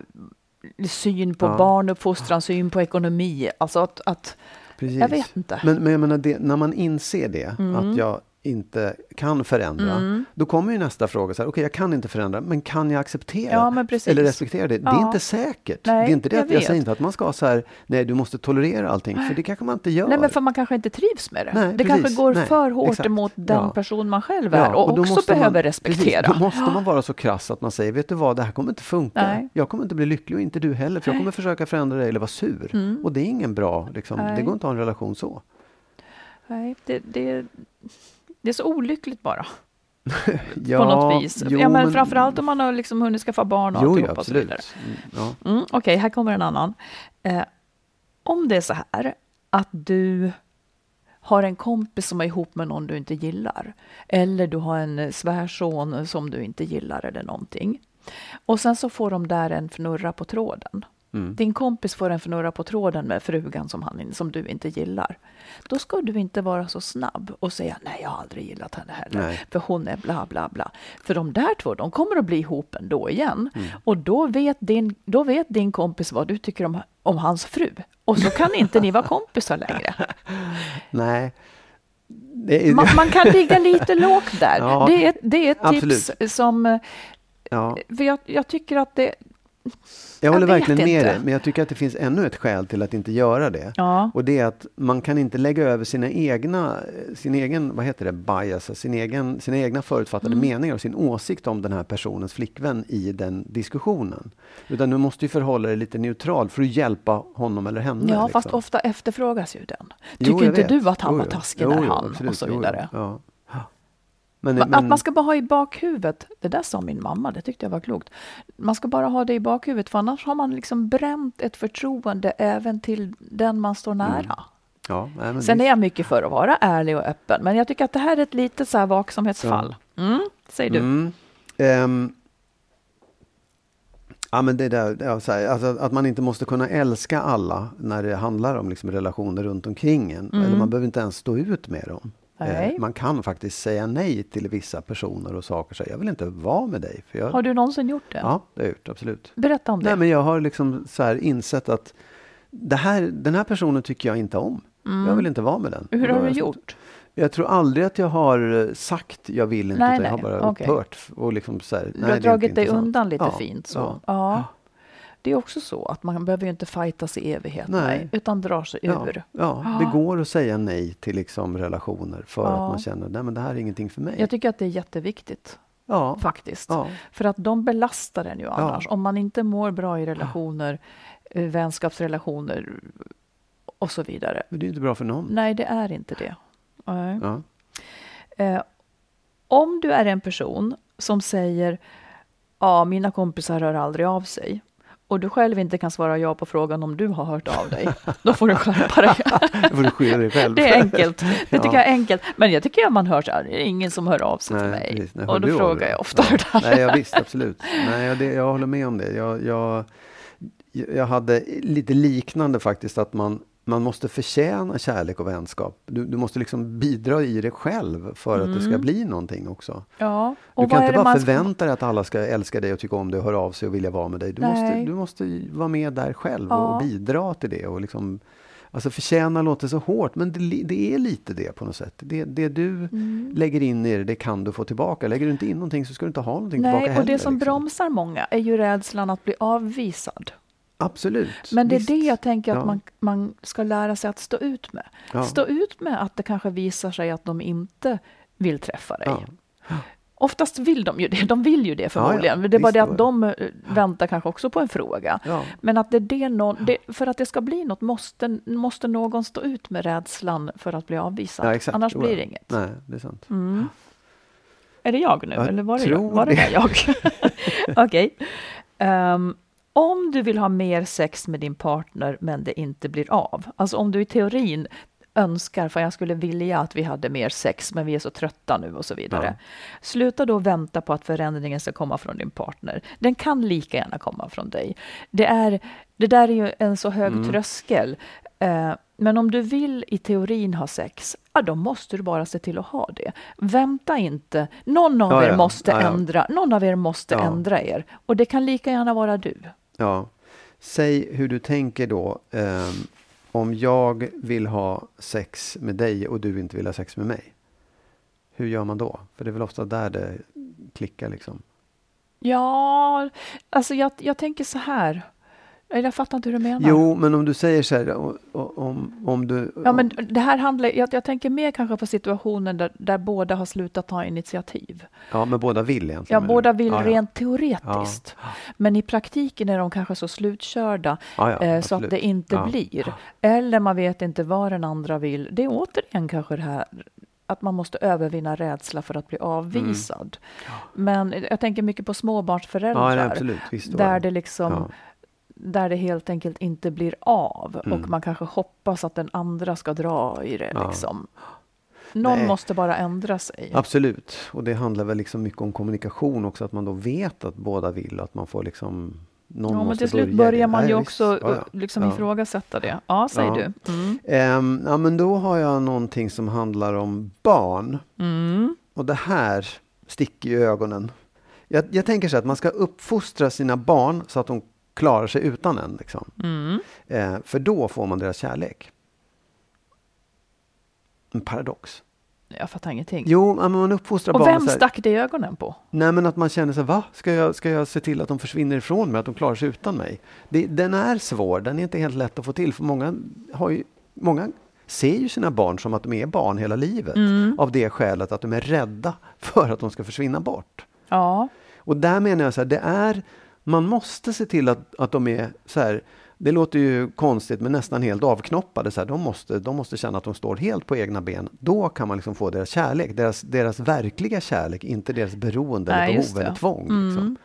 syn på Ja. barnuppfostran, syn på ekonomi. Alltså att, att Precis. jag vet inte. Men, men jag menar, det, när man inser det, Mm. att jag inte kan förändra, då kommer ju nästa fråga. så här, Okej, jag kan inte förändra, men kan jag acceptera? Ja. Eller respektera det? Det är Ja. inte säkert. Nej, det är inte det jag att jag säger inte att man ska så här, nej, du måste tolerera allting, för det kanske man inte gör. Nej, men för man kanske inte trivs med det. Nej, det precis. kanske går Nej, för hårt exakt. emot den Ja. person man själv Ja, är och, då också behöver man, respektera. Precis, då måste man vara så krass att man säger, vet du vad, det här kommer inte funka. Nej. Jag kommer inte bli lycklig och inte du heller, för jag kommer försöka förändra dig eller vara sur. Och det är ingen bra, liksom, Mm. Det går inte att ha en relation så. Nej, det, det, det är så olyckligt bara. Ja, på något vis. jo, ja, men, men- framförallt om man har liksom hunnit skaffa barn och Jo, alltihopa ja, och så vidare. Mm, Ja. Mm, Okej, här kommer en annan. Eh, om det är så här att du har en kompis som är ihop med någon du inte gillar. Eller du har en svärson som du inte gillar eller någonting. Och sen så får de där en fnurra på tråden. Mm. Din kompis får en fnurra på tråden med frugan som, han, som du inte gillar. Då ska du inte vara så snabb och säga nej, jag har aldrig gillat henne heller. Nej. För hon är bla bla bla. För de där två, de kommer att bli ihop ändå igen. Mm. Och då vet, din, då vet din kompis vad du tycker om, om hans fru. Och så kan inte ni vara kompisar längre. Nej. Är, Man, man kan ligga lite lågt där. Ja, det, är, det är ett tips absolut. som... eh, ja, För jag, jag tycker att det... jag håller vet verkligen med inte. dig, men jag tycker att det finns ännu ett skäl till att inte göra det. Ja. Och det är att man kan inte lägga över sina egna, sin egen, vad heter det, bias, sin egen, sina egna förutfattade Mm. meningar och sin åsikt om den här personens flickvän i den diskussionen. Utan du måste ju förhålla dig lite neutral för att hjälpa honom eller henne. Ja, fast liksom. ofta efterfrågas ju den. Jo, Tycker jag inte vet. du att han Jo, var jo. taskig Jo, när jo, han och så Jo, jo. vidare? Ja. Men, men, Att man ska bara ha i bakhuvudet, det där sa min mamma, det tyckte jag var klokt. Man ska bara ha det i bakhuvudet, för annars har man liksom bränt ett förtroende även till den man står nära. ja, nej, Sen är jag mycket för att vara ärlig och öppen, men jag tycker att det här är ett litet så här vaksamhetsfall. Mm, säger du. Mm. Ehm, ja, men det där, ja, här, alltså, att man inte måste kunna älska alla när det handlar om liksom, relationer runt omkring en. Eller man behöver inte ens stå ut med dem. Mm. Nej. Eh, man kan faktiskt säga nej till vissa personer och saker. Så jag vill inte vara med dig. För jag, Har du någonsin gjort det? Ja, det har jag gjort. Absolut. Berätta om det. Nej, men jag har liksom så här insett att det här, den här personen tycker jag inte om. Jag vill inte vara med den. Mm. Hur har du jag- gjort? Jag tror aldrig att jag har eh, sagt jag vill inte. Nej, jag har bara upphört. Och liksom så här, Du har dragit dig intressant. undan lite Ja, fint. Så. ja. Ja. Det är också så att man behöver ju inte fightas i evighet, Nej. utan drar sig Ja, ur. ja, det går att säga nej till liksom relationer för Ja. att man känner nej men det här är ingenting för mig. Jag tycker att det är jätteviktigt, ja, faktiskt. ja, För att de belastar en ju annars. Om man inte mår bra i relationer, eh, vänskapsrelationer och så vidare. men det är inte bra för någon. Nej, det är inte det. Eh, om du är en person som säger ja, mina kompisar hör aldrig av sig och du själv inte kan svara ja på frågan om du har hört av dig, då får du skärpa dig. Då får du skylla dig själv. Det är enkelt. Det tycker Ja. jag är enkelt. Men jag tycker att man hör så här, det är ingen som hör av sig till mig. precis. Nej, och då frågar jag ofta ja. hur det här Nej, ja, visst, absolut. Nej, jag, det, jag håller med om det. Jag, jag, jag hade lite liknande faktiskt, att man, man måste förtjäna kärlek och vänskap. Du, du måste liksom bidra i det själv för att det ska bli någonting också. Ja. Du kan inte bara ska- förvänta dig att alla ska älska dig och tycka om dig och höra av sig och vilja vara med dig. Du, måste, du måste vara med där själv Ja. och bidra till det. Och liksom, alltså förtjäna låter så hårt, men det, det är lite det på något sätt. Det, det du Mm. lägger in i det, det kan du få tillbaka. Lägger du inte in någonting så ska du inte ha någonting tillbaka Nej, heller. och det som liksom. bromsar många är ju rädslan att bli avvisad. Absolut. Men det är visst. det jag tänker att Ja. man, man ska lära sig att stå ut med. Ja. Stå ut med att det kanske visar sig att de inte vill träffa dig. Ja. Oftast vill de ju det, de vill ju det ja. förmodligen. Men det är bara det att de eh, väntar kanske också på en fråga. Ja. Men att det är det någon, det, för att det ska bli något måste, måste någon stå ut med rädslan för att bli avvisad. Ja. Annars blir ja. det inget. Nej, det är sant. Mm. Är det jag nu Jag eller var det tror jag? Var det det. jag? Okej. Ehm, om du vill ha mer sex med din partner men det inte blir av, alltså om du i teorin önskar, för jag skulle vilja att vi hade mer sex men vi är så trötta nu och så vidare. Ja. Sluta då vänta på att förändringen ska komma från din partner. Den kan lika gärna komma från dig. Det, är, det där är ju en så hög Mm. tröskel. Eh, men om du vill i teorin ha sex, ja, då måste du bara se till att ha det. Vänta inte. Någon av Ja, er måste ändra. Någon av er måste ändra er. Och det kan lika gärna vara du. Ja. Säg hur du tänker då. Um, om jag vill ha sex med dig och du inte vill ha sex med mig. Hur gör man då? För det är väl ofta där det klickar liksom. Ja, alltså jag, jag tänker så här. Jag fattar inte hur du menar. Jo, men om du säger så här, om, om du... Ja, men det här handlar, jag, jag tänker mer kanske på situationer där, där båda har slutat ta initiativ. Ja, men båda vill egentligen. Ja, båda vill ja, ja. rent teoretiskt. Men i praktiken är de kanske så slutkörda Ja, ja, eh, så att det inte Ja. blir. Eller man vet inte vad den andra vill. Det är återigen kanske det här att man måste övervinna rädsla för att bli avvisad. Men jag tänker mycket på småbarnsföräldrar. Mm. Ja, absolut. Där det liksom Ja. Där det helt enkelt inte blir av Mm. och man kanske hoppas att den andra ska dra i det. Ja. Liksom. Någon Nej. måste bara ändra sig. Absolut. Och det handlar väl liksom mycket om kommunikation också. Att man då vet att båda vill. Att man får liksom någon ja, men till slut börja. börjar man ju ja, också. Ja, ja. liksom Ja. ifrågasätta det. Ja, säg Ja. du. Mm. Ehm, ja, men då har jag någonting som handlar om barn. Mm. Och det här sticker i ögonen. Jag, jag tänker så här att man ska uppfostra sina barn så att de klarar sig utan en. Liksom. Mm. Eh, för då får man deras kärlek. En paradox. Jag fattar ingenting. Jo, men man uppfostrar Och barn vem så här, stack det i ögonen på? Nej, men att man känner sig, va? Ska jag, ska jag se till att de försvinner ifrån mig, att de klarar sig utan mig? Det, den är svår, den är inte helt lätt att få till, för många, har ju, många ser ju sina barn som att de är barn hela livet. Mm. Av det skälet att de är rädda för att de ska försvinna bort. Ja, Och där menar jag så här, det är, man måste se till att, att de är så här, det låter ju konstigt men nästan helt avknoppade. Så här, de, måste, de måste känna att de står helt på egna ben. Då kan man liksom få deras kärlek, deras, deras verkliga kärlek, inte deras beroende Nej, eller behov eller tvång. Mm. Liksom.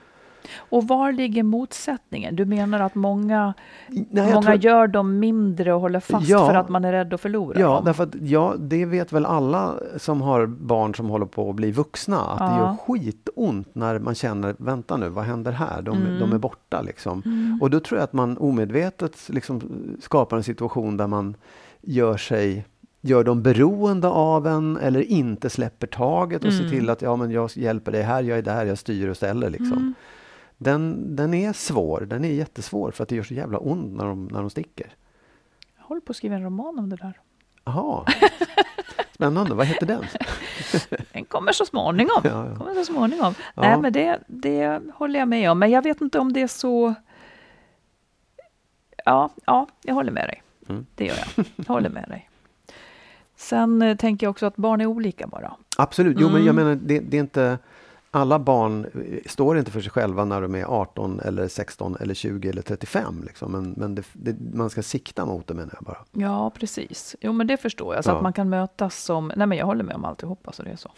Och var ligger motsättningen? Du menar att många, Nej, många tror- gör dem mindre och håller fast Ja. för att man är rädd att förlora Ja, dem? därför att ja, det vet väl alla som har barn som håller på att bli vuxna, att det Ja. gör skitont när man känner, vänta nu, vad händer här? De, Mm. de är borta liksom. Och då tror jag att man omedvetet liksom skapar en situation där man gör sig gör dem beroende av en eller inte släpper taget och ser Mm. till att ja, men jag hjälper dig här, jag är där, jag styr och ställer. Liksom. Mm. Den, den är svår, den är jättesvår för att det gör så jävla ont när de, när de sticker. Jag håller på att skriva en roman om det där. Jaha, spännande. Vad heter den? Den kommer så småningom. Ja, ja. Kommer så småningom. Ja. Nej, men det, det håller jag med om. Men jag vet inte om det är så... Ja, ja jag håller med dig. Mm. Det gör jag. Jag håller med dig. Sen eh, tänker jag också att barn är olika bara. Absolut, jo men jag Mm. menar det, det är inte alla barn eh, står inte för sig själva när de är 18 eller 16 eller 20 eller 35. Liksom. Men, men det, det, man ska sikta mot det menar jag bara. Ja, precis. Jo, men det förstår jag. Så Ja. att man kan mötas som... Nej, men jag håller med om alltihopa, så det är så.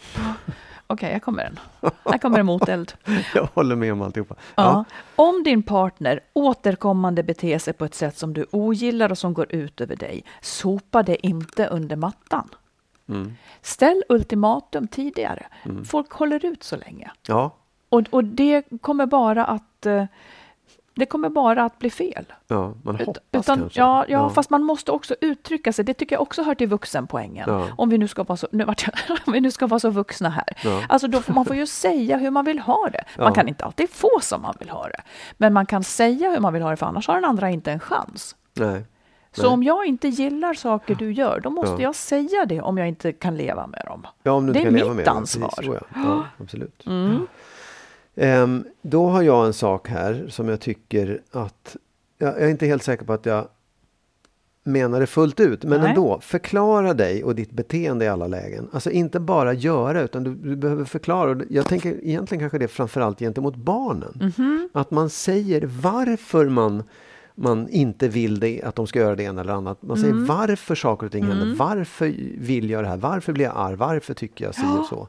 Okej, här kommer den. Här kommer en moteld. Jag håller med om alltihopa. Ja. Om din partner återkommande beter sig på ett sätt som du ogillar och som går ut över dig, sopa det inte under mattan. Mm. Ställ ultimatum tidigare. Mm. Folk håller ut så länge. Ja, Och, och det kommer bara att eh, det kommer bara att bli fel. ja, man hoppas Utan, kanske. ja, ja, fast man måste också uttrycka sig. Det tycker jag också hör till vuxenpoängen. Ja. Om vi nu ska vara så, nu om vi nu ska vara så vuxna här. Ja. Alltså då får man får ju säga hur man vill ha det. Man Ja. kan inte alltid få som man vill ha det. Men man kan säga hur man vill ha det, för annars har den andra inte en chans. Nej. Så om jag inte gillar saker du gör, då måste Ja. jag säga det om jag inte kan leva med dem. Ja, om du Det är kan leva mitt med det. ansvar. Precis, så ja. ja, absolut. Mm. Ehm, då har jag en sak här som jag tycker att... Jag, jag är inte helt säker på att jag menar det fullt ut, men Nej. ändå. Förklara dig och ditt beteende i alla lägen. Alltså inte bara göra, utan du, du behöver förklara. Jag tänker egentligen kanske det framförallt gentemot barnen. Mhm. Att man säger varför man man inte vill det, att de ska göra det ena eller annat. Man säger Mm. varför saker och ting händer. Varför vill jag det här? Varför blir jag arg? Varför tycker jag si och så?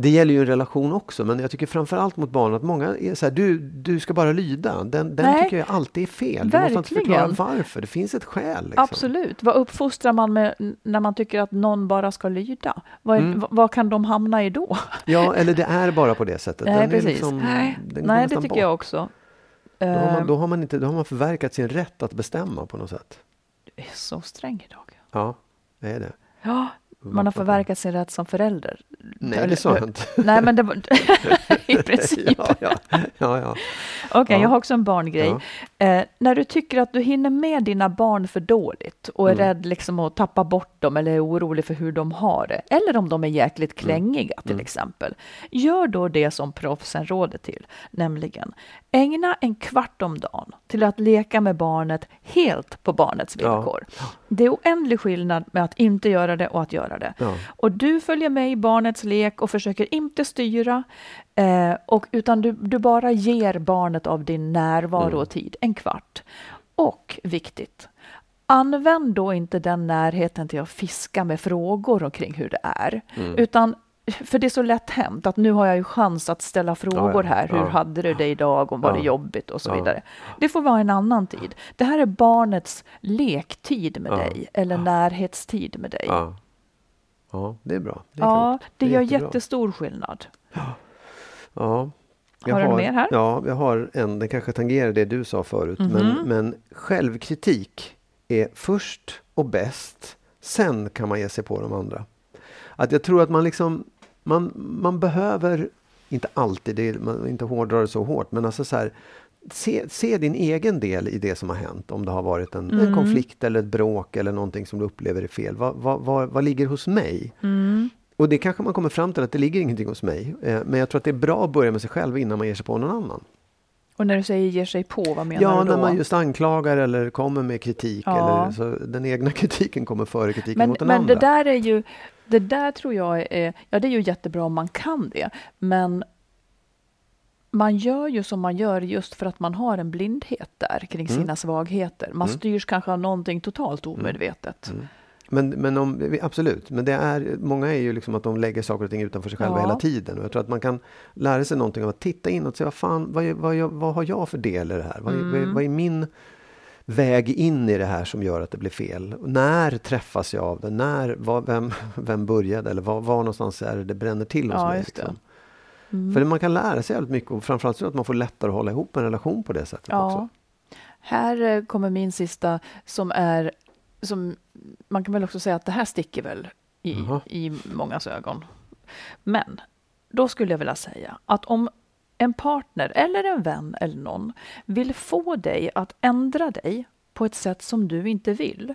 Det gäller ju en relation också, men jag tycker framförallt mot barn att många är så här, du, du ska bara lyda. Den, den Nej. tycker jag alltid är fel. Du måste inte förklara Verkligen. varför. Det finns ett skäl. Liksom. Absolut. Vad uppfostrar man med när man tycker att någon bara ska lyda? Vad, Mm. vad kan de hamna i då? Ja, eller det är bara på det sättet. Nej, Den precis. liksom- Nej, Nej det tycker bort. jag också. Då har, Eh, man, då, har man inte, då har man förverkat sin rätt att bestämma på något sätt. Du är så sträng idag. Ja, det är det. Ja, man har förverkat sin rätt som förälder. Nej, det sa jag inte. Nej, men det var i princip. Ja, ja, ja, ja. Okej, Ja. jag har också en barngrej. Ja. Eh, när du tycker att du hinner med dina barn för dåligt och är Mm. rädd liksom att tappa bort dem eller är orolig för hur de har det, eller om de är jäkligt Mm. klängiga till exempel, gör då det som proffsen råder till, nämligen ägna en kvart om dagen till att leka med barnet helt på barnets Ja. villkor. Det är oändlig skillnad med att inte göra det och att göra det. Ja. Och du följer med i barnets lek och försöker inte styra, eh, och, utan du, du bara ger barnet av din närvaro Mm. och tid, en kvart. Och viktigt, använd då inte den närheten till att fiska med frågor omkring hur det är, Mm. utan för det är så lätt hänt att nu har jag ju chans att ställa frågor Ja, ja. här. Hur Ja. hade du det idag? Och var det jobbigt? Och så vidare. Det får vara en annan tid. Det här är barnets lektid med dig eller närhetstid med dig. Ja. det är bra. Det är Ja, klokt. det, är gör jättebra. jättestor skillnad. Ja. Jag har du mer här? Ja, jag har en. Den kanske tangerar det du sa förut. Mhm. Men, men självkritik är först och bäst. Sen kan man ge sig på de andra. Att jag tror att man liksom... Man, man behöver, inte alltid, det är, man inte hårdrar det så hårt, men alltså så här, se, se din egen del i det som har hänt. Om det har varit en, en Mm. konflikt eller ett bråk eller någonting som du upplever är fel. Vad, vad, vad, vad ligger hos mig? Mm. Och det kanske man kommer fram till att det ligger ingenting hos mig. Eh, men jag tror att det är bra att börja med sig själv innan man ger sig på någon annan. Och när du säger ger sig på, vad menar Ja, du då? när man just anklagar eller kommer med kritik. Ja. Eller, så den egna kritiken kommer före kritiken men mot den men andra. det där är ju, det där tror jag är, ja det är ju jättebra om man kan det, men man gör ju som man gör just för att man har en blindhet där kring Mm. sina svagheter. Man Mm. styrs kanske av någonting totalt omedvetet. Mm. Men, men om, absolut, men det är, många är ju liksom att de lägger saker och ting utanför sig själva Ja. hela tiden. Och jag tror att man kan lära sig någonting av att titta inåt och se vad fan, vad, vad, vad har jag för del i det här? Vad, är- vad, Mm. vad är min väg in i det här som gör att det blir fel? När träffas jag av det? När, vad, vem, vem började? Eller var, var någonstans är det det bränner till hos Ja, mig? Liksom? Mm. För man kan lära sig jävligt mycket och framförallt så att man får lättare att hålla ihop en relation på det sättet Ja. också. Här eh, kommer min sista som är, som man kan väl också säga att det här sticker väl i, Jaha. i mångas ögon. Men då skulle jag vilja säga att om en partner eller en vän eller någon vill få dig att ändra dig på ett sätt som du inte vill.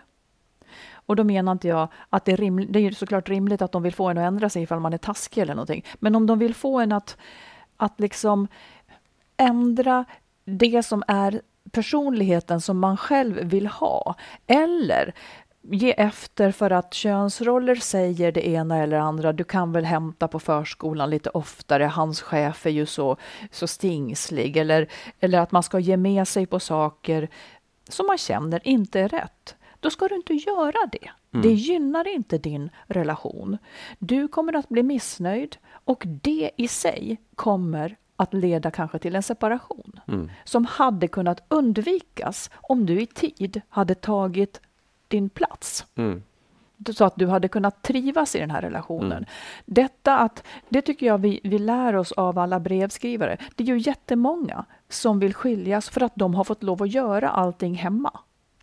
Och då menar inte jag att det är rimligt, det är såklart rimligt att de vill få en att ändra sig ifall man är taskig eller någonting. Men om de vill få en att, att liksom ändra det som är personligheten som man själv vill ha. Eller ge efter för att könsroller säger det ena eller andra. Du kan väl hämta på förskolan lite oftare. Hans chef är ju så, så stingslig. Eller, eller att man ska ge med sig på saker som man känner inte är rätt. Då ska du inte göra det. Det gynnar inte din relation. Du kommer att bli missnöjd och det i sig kommer att leda kanske till en separation som hade kunnat undvikas om du i tid hade tagit din plats Mm. så att du hade kunnat trivas i den här relationen. Detta att, det tycker jag vi, vi lär oss av alla brevskrivare. Det är ju jättemånga som vill skiljas för att de har fått lov att göra allting hemma.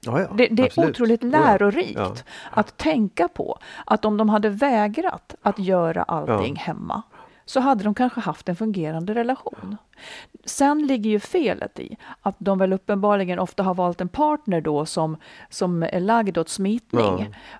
Ja, ja, Det, det är absolut. otroligt lärorikt Ja. att tänka på att om de hade vägrat att göra allting hemma så hade de kanske haft en fungerande relation. Sen ligger ju felet i att de väl uppenbarligen ofta har valt en partner då som, som är lagd åt smitning. Ja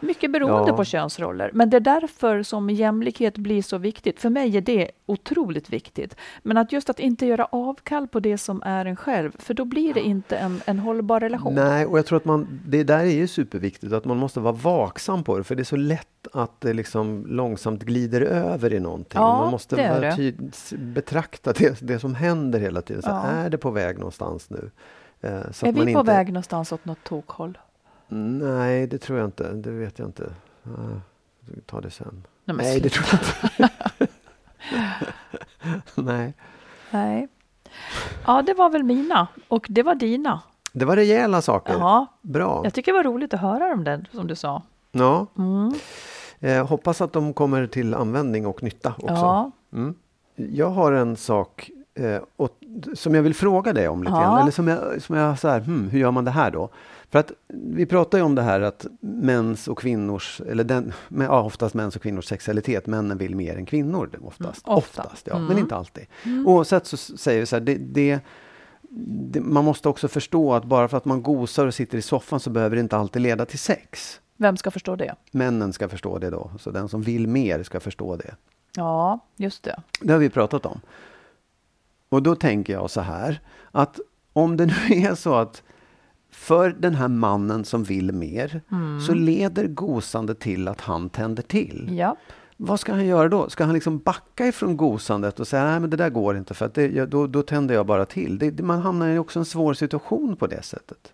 mycket beroende Ja. på könsroller. Men det är därför som jämlikhet blir så viktigt. För mig är det otroligt viktigt. Men att just att inte göra avkall på det som är en själv, för då blir det inte en, en hållbar relation. Nej, och jag tror att man, det där är ju superviktigt, att man måste vara vaksam på det, för det är så lätt att det liksom långsamt glider över i någonting. Ja, man måste det det. betrakta det, det som händer hela tiden. Så Ja. Är det på väg någonstans nu? Eh, Så är vi på inte, väg någonstans åt något tokhåll? Nej, det tror jag inte. Det vet jag inte. Ta det sen. Nej, Nej, det tror jag inte. Nej. Nej. Ja, det var väl mina. Och det var dina. Det var rejäla saker. Ja, Bra. jag tycker det var roligt att höra om den, som du sa. Ja. Mm. Eh, hoppas att de kommer till användning och nytta också. Ja. Mm. Jag har en sak eh, och, som jag vill fråga dig om lite Ja. grann. Eller som jag, som jag så här, hmm, hur gör man det här då? För att vi pratar ju om det här att mäns och kvinnors, eller den, men, ja, oftast mäns och kvinnors sexualitet, männen vill mer än kvinnor oftast. Mm, ofta. Oftast, ja, Mm. men inte alltid. Oavsett så säger vi så här, det, det, det, man måste också förstå att bara för att man gosar och sitter i soffan så behöver det inte alltid leda till sex. Vem ska förstå det? Männen ska förstå det då, så den som vill mer ska förstå det. Ja, just det. Det har vi pratat om. Och då tänker jag så här, att om det nu är så att för den här mannen som vill mer, så leder gosande till att han tänder till. Ja. Vad ska han göra då? Ska han liksom backa ifrån gosandet och säga nej men det där går inte för att det, då, då tänder jag bara till. Det, det, man hamnar i också en svår situation på det sättet.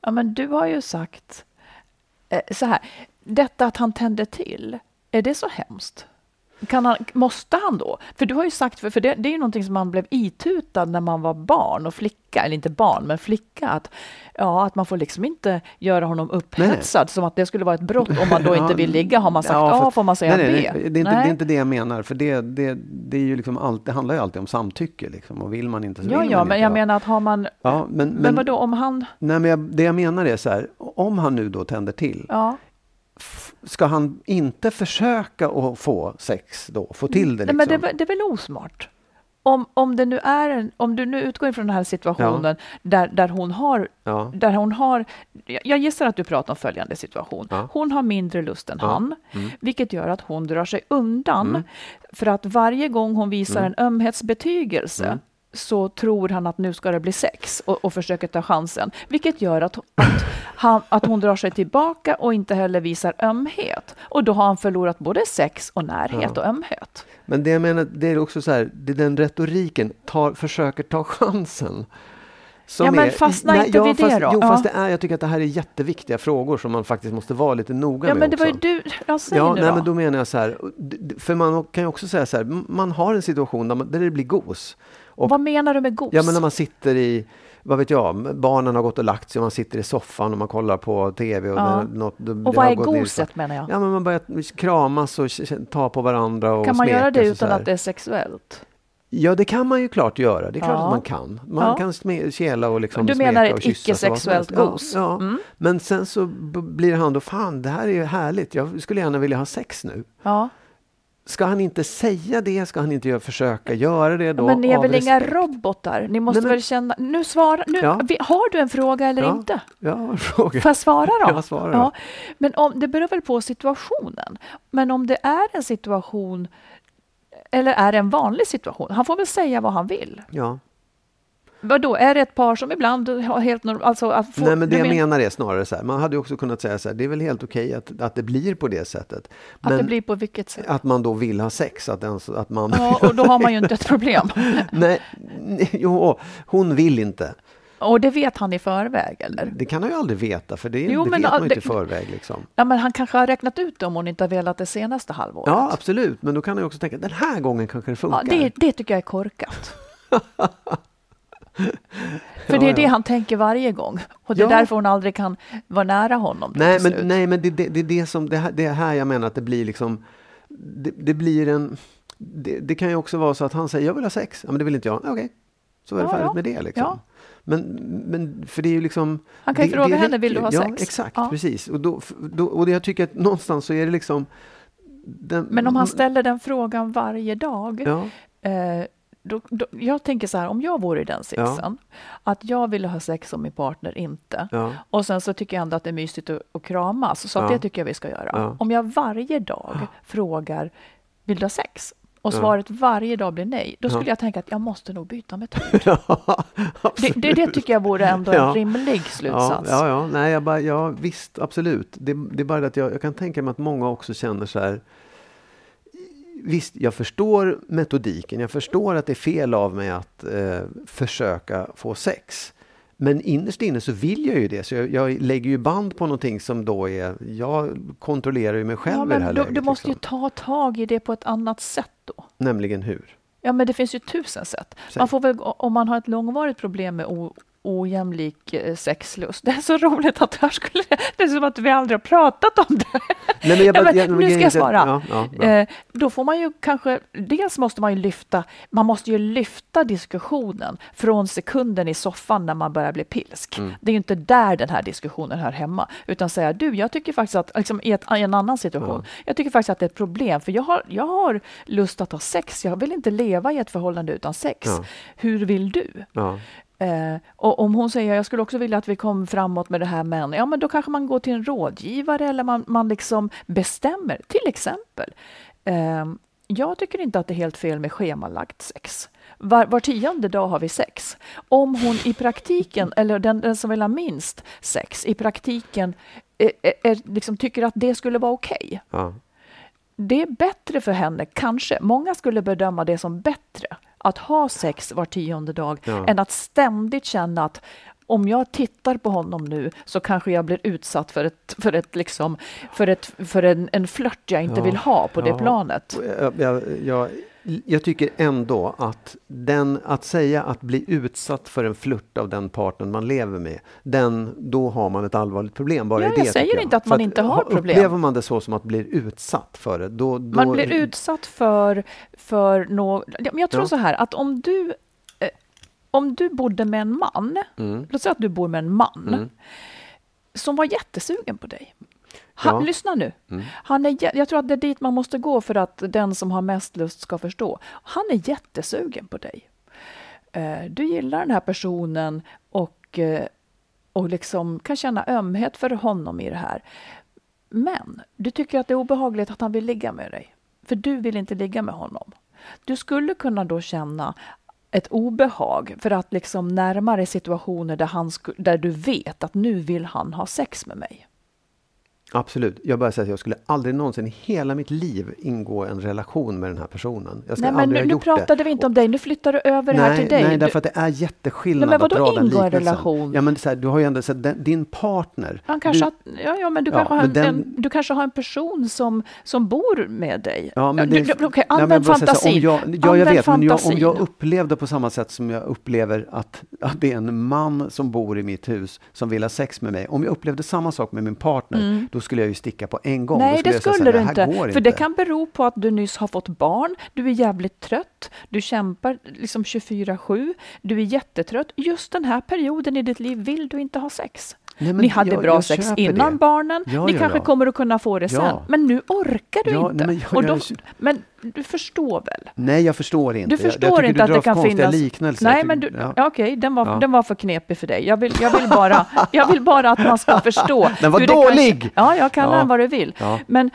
ja, men du har ju sagt eh, så här. Detta att han tände till, är det så hemskt? Kan han, måste han då? För du har ju sagt, för, för det, det är ju någonting som man blev itutad när man var barn och flicka, eller inte barn, men flicka, att, ja, att man får liksom inte göra honom upphetsad, Nej. som att det skulle vara ett brott om man då inte Ja, vill ligga. Har man sagt ja, A får man säga nej, nej, B. nej, det, är inte, det är inte det jag menar. För det, det, det, är ju liksom allt, det handlar ju alltid om samtycke. Liksom, och vill man inte så Ja, vill ja, man men inte. jag va? menar att har man... Ja, men, Men, men, vadå, om han... nej, men jag, det jag menar är så här. Om han nu då tänder till. Ja. Ska han inte försöka att få sex då? Få till det Nej, liksom? men det, väl- det är väl osmart? Om, om, det nu är en, om du nu utgår ifrån den här situationen där, där hon har Ja. där hon har, jag jag gissar att du pratar om följande situation. Ja. Hon har mindre lust än Ja. han, Mm. vilket gör att hon drar sig undan. Mm. För att varje gång hon visar Mm. en ömhetsbetygelse Mm. Så tror han att nu ska det bli sex och, och försöker ta chansen. Vilket gör att, att, han, att hon drar sig tillbaka och inte heller visar ömhet. Och då har han förlorat både sex och närhet Ja. och ömhet. Men det jag menar, det är också så här, det är den retoriken, tar, försöker ta chansen. Som Ja, men fastna inte vid det fast, då. Jo, Ja. fast det är, jag tycker att det här är jätteviktiga frågor som man faktiskt måste vara lite noga Ja, med men det var också. ju du, ja, säg Ja, nu nej, då. men då menar jag så här, för man kan ju också säga så här, man har en situation där, man, där det blir gos. Och, Vad menar du med gos? ja, men när man sitter i, vad vet jag, barnen har gått och lagt sig och man sitter i soffan och man kollar på TV. Och, Ja. något, det, och vad är goset menar jag? Ja, men man börjar kramas och ta på varandra och kan man göra det utan att det är sexuellt? Ja, det kan man ju klart göra. Det är klart Ja. att man kan. Man Ja. kan sme- kela och liksom Du menar och ett icke-sexuellt gos? Ja, ja. Mm. Men sen så blir han då, fan det här är ju härligt. Jag skulle gärna vilja ha sex nu. Ja. Ska han inte säga det? Ska han inte försöka göra det då? men ni är väl inga robotar? Ni måste Nej, men- väl känna... Nu svara... Nu, Ja. Har du en fråga eller Ja. inte? Ja, fråga. Får jag svara då? Ja, svara då. Men om, det beror väl på situationen. Men om det är en situation eller är det en vanlig situation? Han får väl säga vad han vill. Ja. Vadå, är det ett par som ibland har helt normalt... Alltså att få, Nej, men det jag men- menar är snarare så här. Man hade också kunnat säga så här. Det är väl helt okej att, att det blir på det sättet. Att Men det blir på vilket sätt? att man då vill ha sex. Att, den, att man... Ja, och då har man ju inte ett problem. Nej, jo, hon vill inte. Och det vet han i förväg, eller? Det kan han ju aldrig veta, för det, Jo, det men vet man ju inte i förväg. Liksom. Ja, men han kanske har räknat ut det om hon inte har velat det senaste halvåret. Ja, absolut. Men då kan han ju också tänka, den här gången kanske det funkar. Ja, det, det tycker jag är korkat. För det är det han tänker varje gång. Och det är Ja. därför hon aldrig kan vara nära honom. Nej, slut. men, nej, men det, det, det är det som, det här, det är här jag menar att det blir liksom, det, det blir en, det, det kan ju också vara så att han säger, jag vill ha sex. Ja, men det vill inte jag. Ja, Okej, så är det Ja, färdigt ja. med det liksom. Ja. Men, men för det är ju liksom... Han kan ju fråga henne, vill du ha ja, sex? exakt, Ja. precis. Och, då, då, och jag tycker att någonstans så är det liksom... Den, Men om han ställer den frågan varje dag. Eh, då, då, jag tänker så här, om jag vore i den sitsen. Att jag ville ha sex och min partner inte. ja, Och sen så tycker jag ändå att det är mysigt att, att kramas. Så att Ja. det tycker jag vi ska göra. Ja. Om jag varje dag frågar, vill du ha sex? Och Ja. svaret varje dag blir nej. Då skulle Ja. jag tänka att jag måste nog byta metod. ja, Det, det, det tycker jag vore ändå Ja. en rimlig Ja, slutsats. ja, ja, nej, jag bara, ja visst, absolut. Det, det är bara det att jag, jag kan tänka mig att många också känner så här. Visst, jag förstår metodiken. Jag förstår att det är fel av mig att eh, försöka få sex. Men innerst inne så vill jag ju det. Så jag, jag lägger ju band på någonting som då är... Jag kontrollerar ju mig själv Ja, i det här men du, läget. du måste ju liksom. ta tag i det på ett annat sätt då. Nämligen hur? Ja, men det finns ju tusen sätt. Man får väl, om man har ett långvarigt problem med ojämlik eh, sexlust. Det är så roligt att här skulle, det är som att vi aldrig har pratat om det. Nej, men jag Ja, bara- men jag- nu ska jag svara. Ja, ja. Eh, då får man ju kanske, dels måste man ju lyfta, man måste ju lyfta diskussionen från sekunden i soffan när man börjar bli pilsk. Mm. Det är ju inte där den här diskussionen hör hemma, utan säga du, jag tycker faktiskt att, liksom, i, ett, i en annan situation, jag tycker faktiskt att det är ett problem, för jag har, jag har lust att ha sex, jag vill inte leva i ett förhållande utan sex. Ja. Hur vill du? Eh, och om hon säger jag skulle också vilja att vi kom framåt med det här men, ja men då kanske man går till en rådgivare eller man, man liksom bestämmer. Till exempel, eh, jag tycker inte att det är helt fel med schemalagt sex. Var, var tionde dag har vi sex. Om hon i praktiken, eller den, den som vill ha minst sex, i praktiken eh, eh, eh, liksom tycker att det skulle vara okej. ja. Det är bättre för henne, kanske. Många skulle bedöma det som bättre att ha sex var tionde dag Ja. än att ständigt känna att om jag tittar på honom nu så kanske jag blir utsatt för, ett, för, ett, liksom, för, ett, för en, en flört jag inte Ja, vill ha på det planet. Jag, jag, jag, jag tycker ändå att, den, att säga att bli utsatt för en flört av den partnern man lever med, den, då har man ett allvarligt problem. Bara Ja, i det, jag säger tycker inte att För man inte har problem. Upplever man det så som att bli utsatt för det, då... då Man blir utsatt för, för något... Jag tror Ja. så här att om du, eh, om du bodde med en man, Mm. låt säga att du bor med en man Mm. som var jättesugen på dig. Han, Ja. Lyssna nu. Mm. Han är, jag tror att det är dit man måste gå för att den som har mest lust ska förstå. Han är jättesugen på dig. Eh, Du gillar den här personen och, eh, och liksom kan känna ömhet för honom i det här. Men du tycker att det är obehagligt att han vill ligga med dig. För du vill inte ligga med honom. Du skulle kunna då känna ett obehag för att liksom närma dig situationer där, han där du vet att nu vill han ha sex med mig. Absolut. Jag bara säger att jag skulle aldrig någonsin i hela mitt liv ingå en relation med den här personen. Jag skulle Nej, men nu, nu pratade det. vi inte om dig, nu flyttar du över det här Nej, till dig. nej, därför att det är jätteskillnad Nej, men att dra den liknelsen. relation? Ja, men här, du har ju ändå sett din partner. Han kanske du, har, ja, ja, men du, Ja, kanske har en, den- en, du kanske har en person som, som bor med dig. Ja, men du, det, du, Nej, men använd säger så här, fantasin. Om jag, ja, jag vet, men jag, om fantasin. jag upplevde på samma sätt som jag upplever att, att det är en man som bor i mitt hus som vill ha sex med mig. Om jag upplevde samma sak med min partner, då skulle jag ju sticka på en gång. Nej, det säga så skulle du "Det inte. För det kan bero på att du nyss har fått barn, du är jävligt trött, du kämpar liksom 24-7, du är jättetrött. Just den här perioden i ditt liv vill du inte ha sex. Nej, Ni hade jag- bra jag sex innan det. barnen, Ja, ni ja, kanske ja. kommer att kunna få det sen. Men nu orkar du inte. men jag- Och då, jag- men du förstår väl? Nej, jag förstår inte. Du Jag- jag förstår tycker inte du att det kan finnas... liknelser. Nej, Jag men du, ja. okej, den, var, den var för knepig för dig. Jag vill, jag vill, bara, jag vill bara att man ska förstå. Den var kan- dålig! ja, jag kallar den vad du vill. Men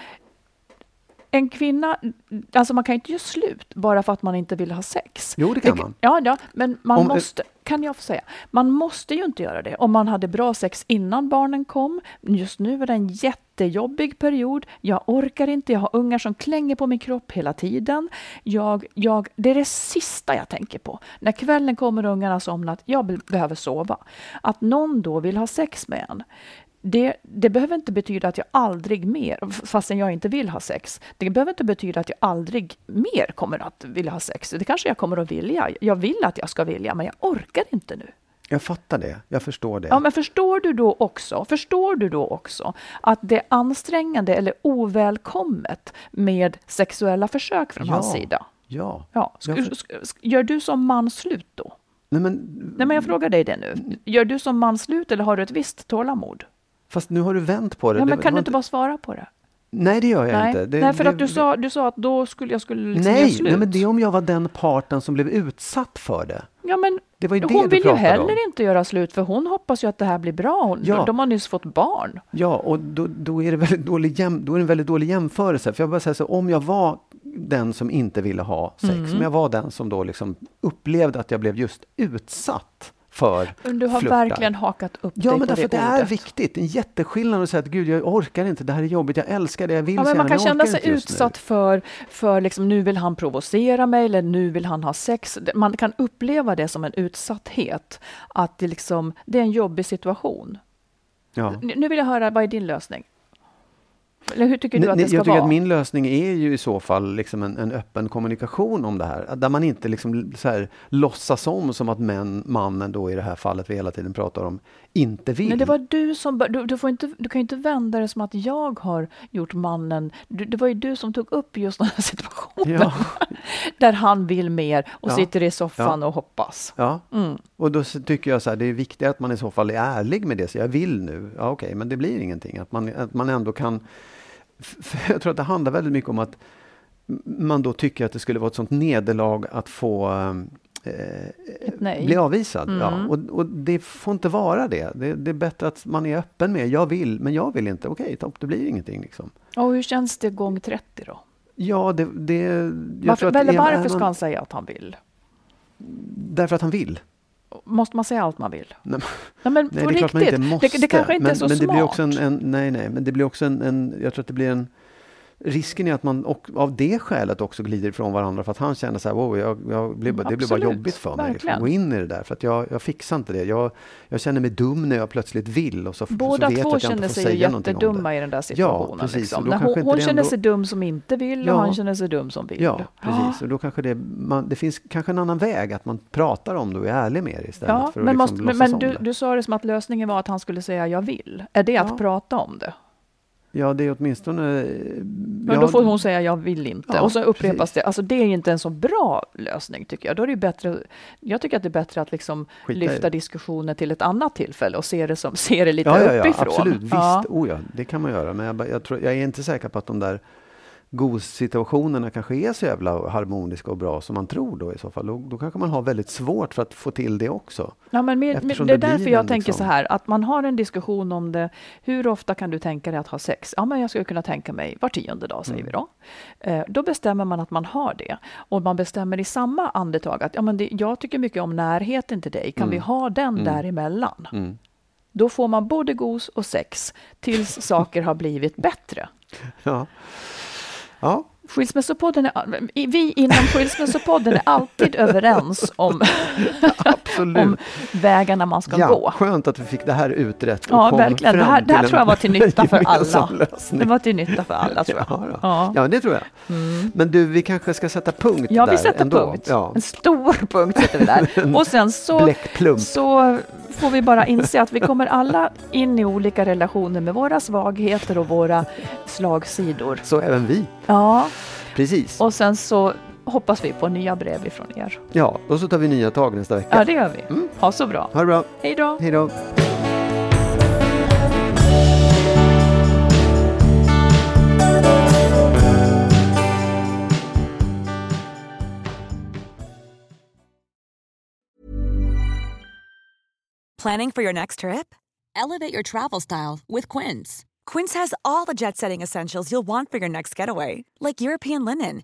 en kvinna, alltså man kan inte göra slut bara för att man inte vill ha sex. Jo, det kan man. Ja, ja men man Om- måste, kan jag få säga, man måste ju inte göra det. Om man hade bra sex innan barnen kom, just nu är det en jättejobbig period, jag orkar inte, jag har ungar som klänger på min kropp hela tiden. Jag, jag, det är det sista jag tänker på. När kvällen kommer och ungarna somnat, jag be- behöver sova. Att någon då vill ha sex med en, det, det behöver inte betyda att jag aldrig mer, fastän jag inte vill ha sex, det behöver inte betyda att jag aldrig mer kommer att vilja ha sex. Det kanske jag kommer att vilja. Jag vill att jag ska vilja, men jag orkar inte nu. Jag fattar det. Jag förstår det. Ja, men förstår du då också, förstår du då också att det är ansträngande eller ovälkommet med sexuella försök från Ja. hans sida? Ja. Ja. Gör du som man slut då? Nej, men, Nej, men jag frågar dig det nu. Gör du som man slut eller har du ett visst tålamod? Fast nu har du vänt på det. Ja, men kan du inte- bara svara på det? Nej, det gör jag Nej, inte. Det, nej för det, att du sa, du sa att då skulle jag skulle liksom Nej, slut. nej, men det är om jag var den parten som blev utsatt för det. ja, men Det var ju hon vill ju heller om. inte göra slut för hon hoppas ju att det här blir bra. Hon, Ja. De har nyss fått barn. Ja, och då, då, är det väldigt dålig jäm, då är det en väldigt dålig jämförelse. För jag bara säger så, om jag var den som inte ville ha sex, Mm. om jag var den som då liksom upplevde att jag blev just utsatt för Men du har flörtar. verkligen hakat upp Ja, dig men på därför det det är viktigt. En jätteskillnad att säga att gud, jag orkar inte, det här är jobbigt, jag älskar det, jag vill Ja, så men man gärna, kan känna sig utsatt för, för liksom, nu vill han provocera mig eller nu vill han ha sex. Man kan uppleva det som en utsatthet. Att det, liksom, det är en jobbig situation. Ja. Nu vill jag höra, vad är din lösning? Eller hur tycker du att det ska jag tycker vara? att min lösning är ju i så fall liksom en, en öppen kommunikation om det här. Där man inte liksom så här låtsas om som att män, mannen då i det här fallet vi hela tiden pratar om, inte vill. Men det var du som... Du, du, får inte, du kan ju inte vända det som att jag har gjort mannen... Du, det var ju du som tog upp just den här situationen. Ja. Där han vill mer och Ja. sitter i soffan Ja. och hoppas. Ja, Mm. och då tycker jag så här, det är viktigt att man i så fall är ärlig med det. Så jag vill nu, ja okej, men det blir ingenting. Att man, att man ändå kan... jag tror att det handlar väldigt mycket om att man då tycker att det skulle vara ett sånt nederlag att få eh, nej. bli avvisad. Mm. Ja, och, och det får inte vara det. det. Det är bättre att man är öppen med, jag vill, men jag vill inte. Okej, topp, det blir ingenting. Liksom. Och hur känns det gång 30 då? Ja, det... det Varför, varför ska han säga att han vill? Därför att han vill. Måste man säga allt man vill? Nej, Nej, men Nej, det är klart man riktigt. inte måste. Det, det kanske inte men, är så men det smart. blir också en, en, nej, nej, men det blir också en, en, jag tror att det blir en, risken är att man och, av det skälet också glider ifrån varandra för att han känner så här, wow, jag, jag bara- det blir bara jobbigt för mig liksom, verkligen. att gå in i det där för att jag, jag fixar inte det. Jag, jag känner mig dum när jag plötsligt vill och så, Båda så vet jag två att jag känner inte får sig ju säga någonting om det. jättedumma i den där situationen. precis. liksom. När hon hon känner ändå- sig dum som inte vill Ja. och han känner sig dum som vill. Ja, precis. Och då kanske det, man, det finns kanske en annan väg, att man pratar om det och är ärlig med det istället. Ja, för att men, liksom måste, men, men du, du sa det som att lösningen var att han skulle säga jag vill. Är det att Ja. prata om det? Ja, det är åtminstone... Men då får hon säga jag vill inte. Ja, och så upprepas precis. det. Alltså det är ju inte en så bra lösning tycker jag. Då är det ju bättre, jag tycker att det är bättre att liksom Skita i lyfta det. diskussionen till ett annat tillfälle och se det, som, se det lite Ja, ja, ja, uppifrån. absolut. Visst, Ja. oh ja, det kan man göra. Men jag, jag, tror, jag är inte säker på att de där GOS-situationerna kanske är så jävla harmoniska och bra som man tror då i så fall. Då, då kanske man har väldigt svårt för att få till det också. Ja, men med, med, det är därför jag en tänker liksom- så här, att man har en diskussion om det. Hur ofta kan du tänka dig att ha sex? Ja, men jag skulle kunna tänka mig var tionde dag, säger Mm. vi då. Eh, då bestämmer man att man har det. Och man bestämmer i samma andetag att ja, men det, jag tycker mycket om närheten till dig. Kan vi ha den däremellan? Mm. Då får man både gos och sex tills saker har blivit bättre. Ja. Ja, Skilsmässopodden är, vi inom Skilsmässopodden är alltid överens om. Om vägarna man ska ja, gå. Skönt att vi fick det här utrett. och Ja, kom verkligen. Det fram här, det här tror jag var till nytta för alla. lösning. Det var till nytta för alla, tror jag. Ja. Ja. ja, det tror jag. Men du, vi kanske ska sätta punkt Ja, där vi sätter ändå. punkt. Ja. En stor punkt sätter vi där. Och sen så, så får vi bara inse att vi kommer alla in i olika relationer med våra svagheter och våra slagsidor. Så även vi. Ja, Precis. och sen så hoppas vi på nya brev ifrån er. Ja, och så tar vi nya tag nästa vecka. Ja, det gör vi. Ha så bra. Ha det bra. Hej då! Hej då. Planning for your next trip? Elevate your travel style with Quince. Quince has all the jet setting essentials you'll want for your next getaway, like European linen,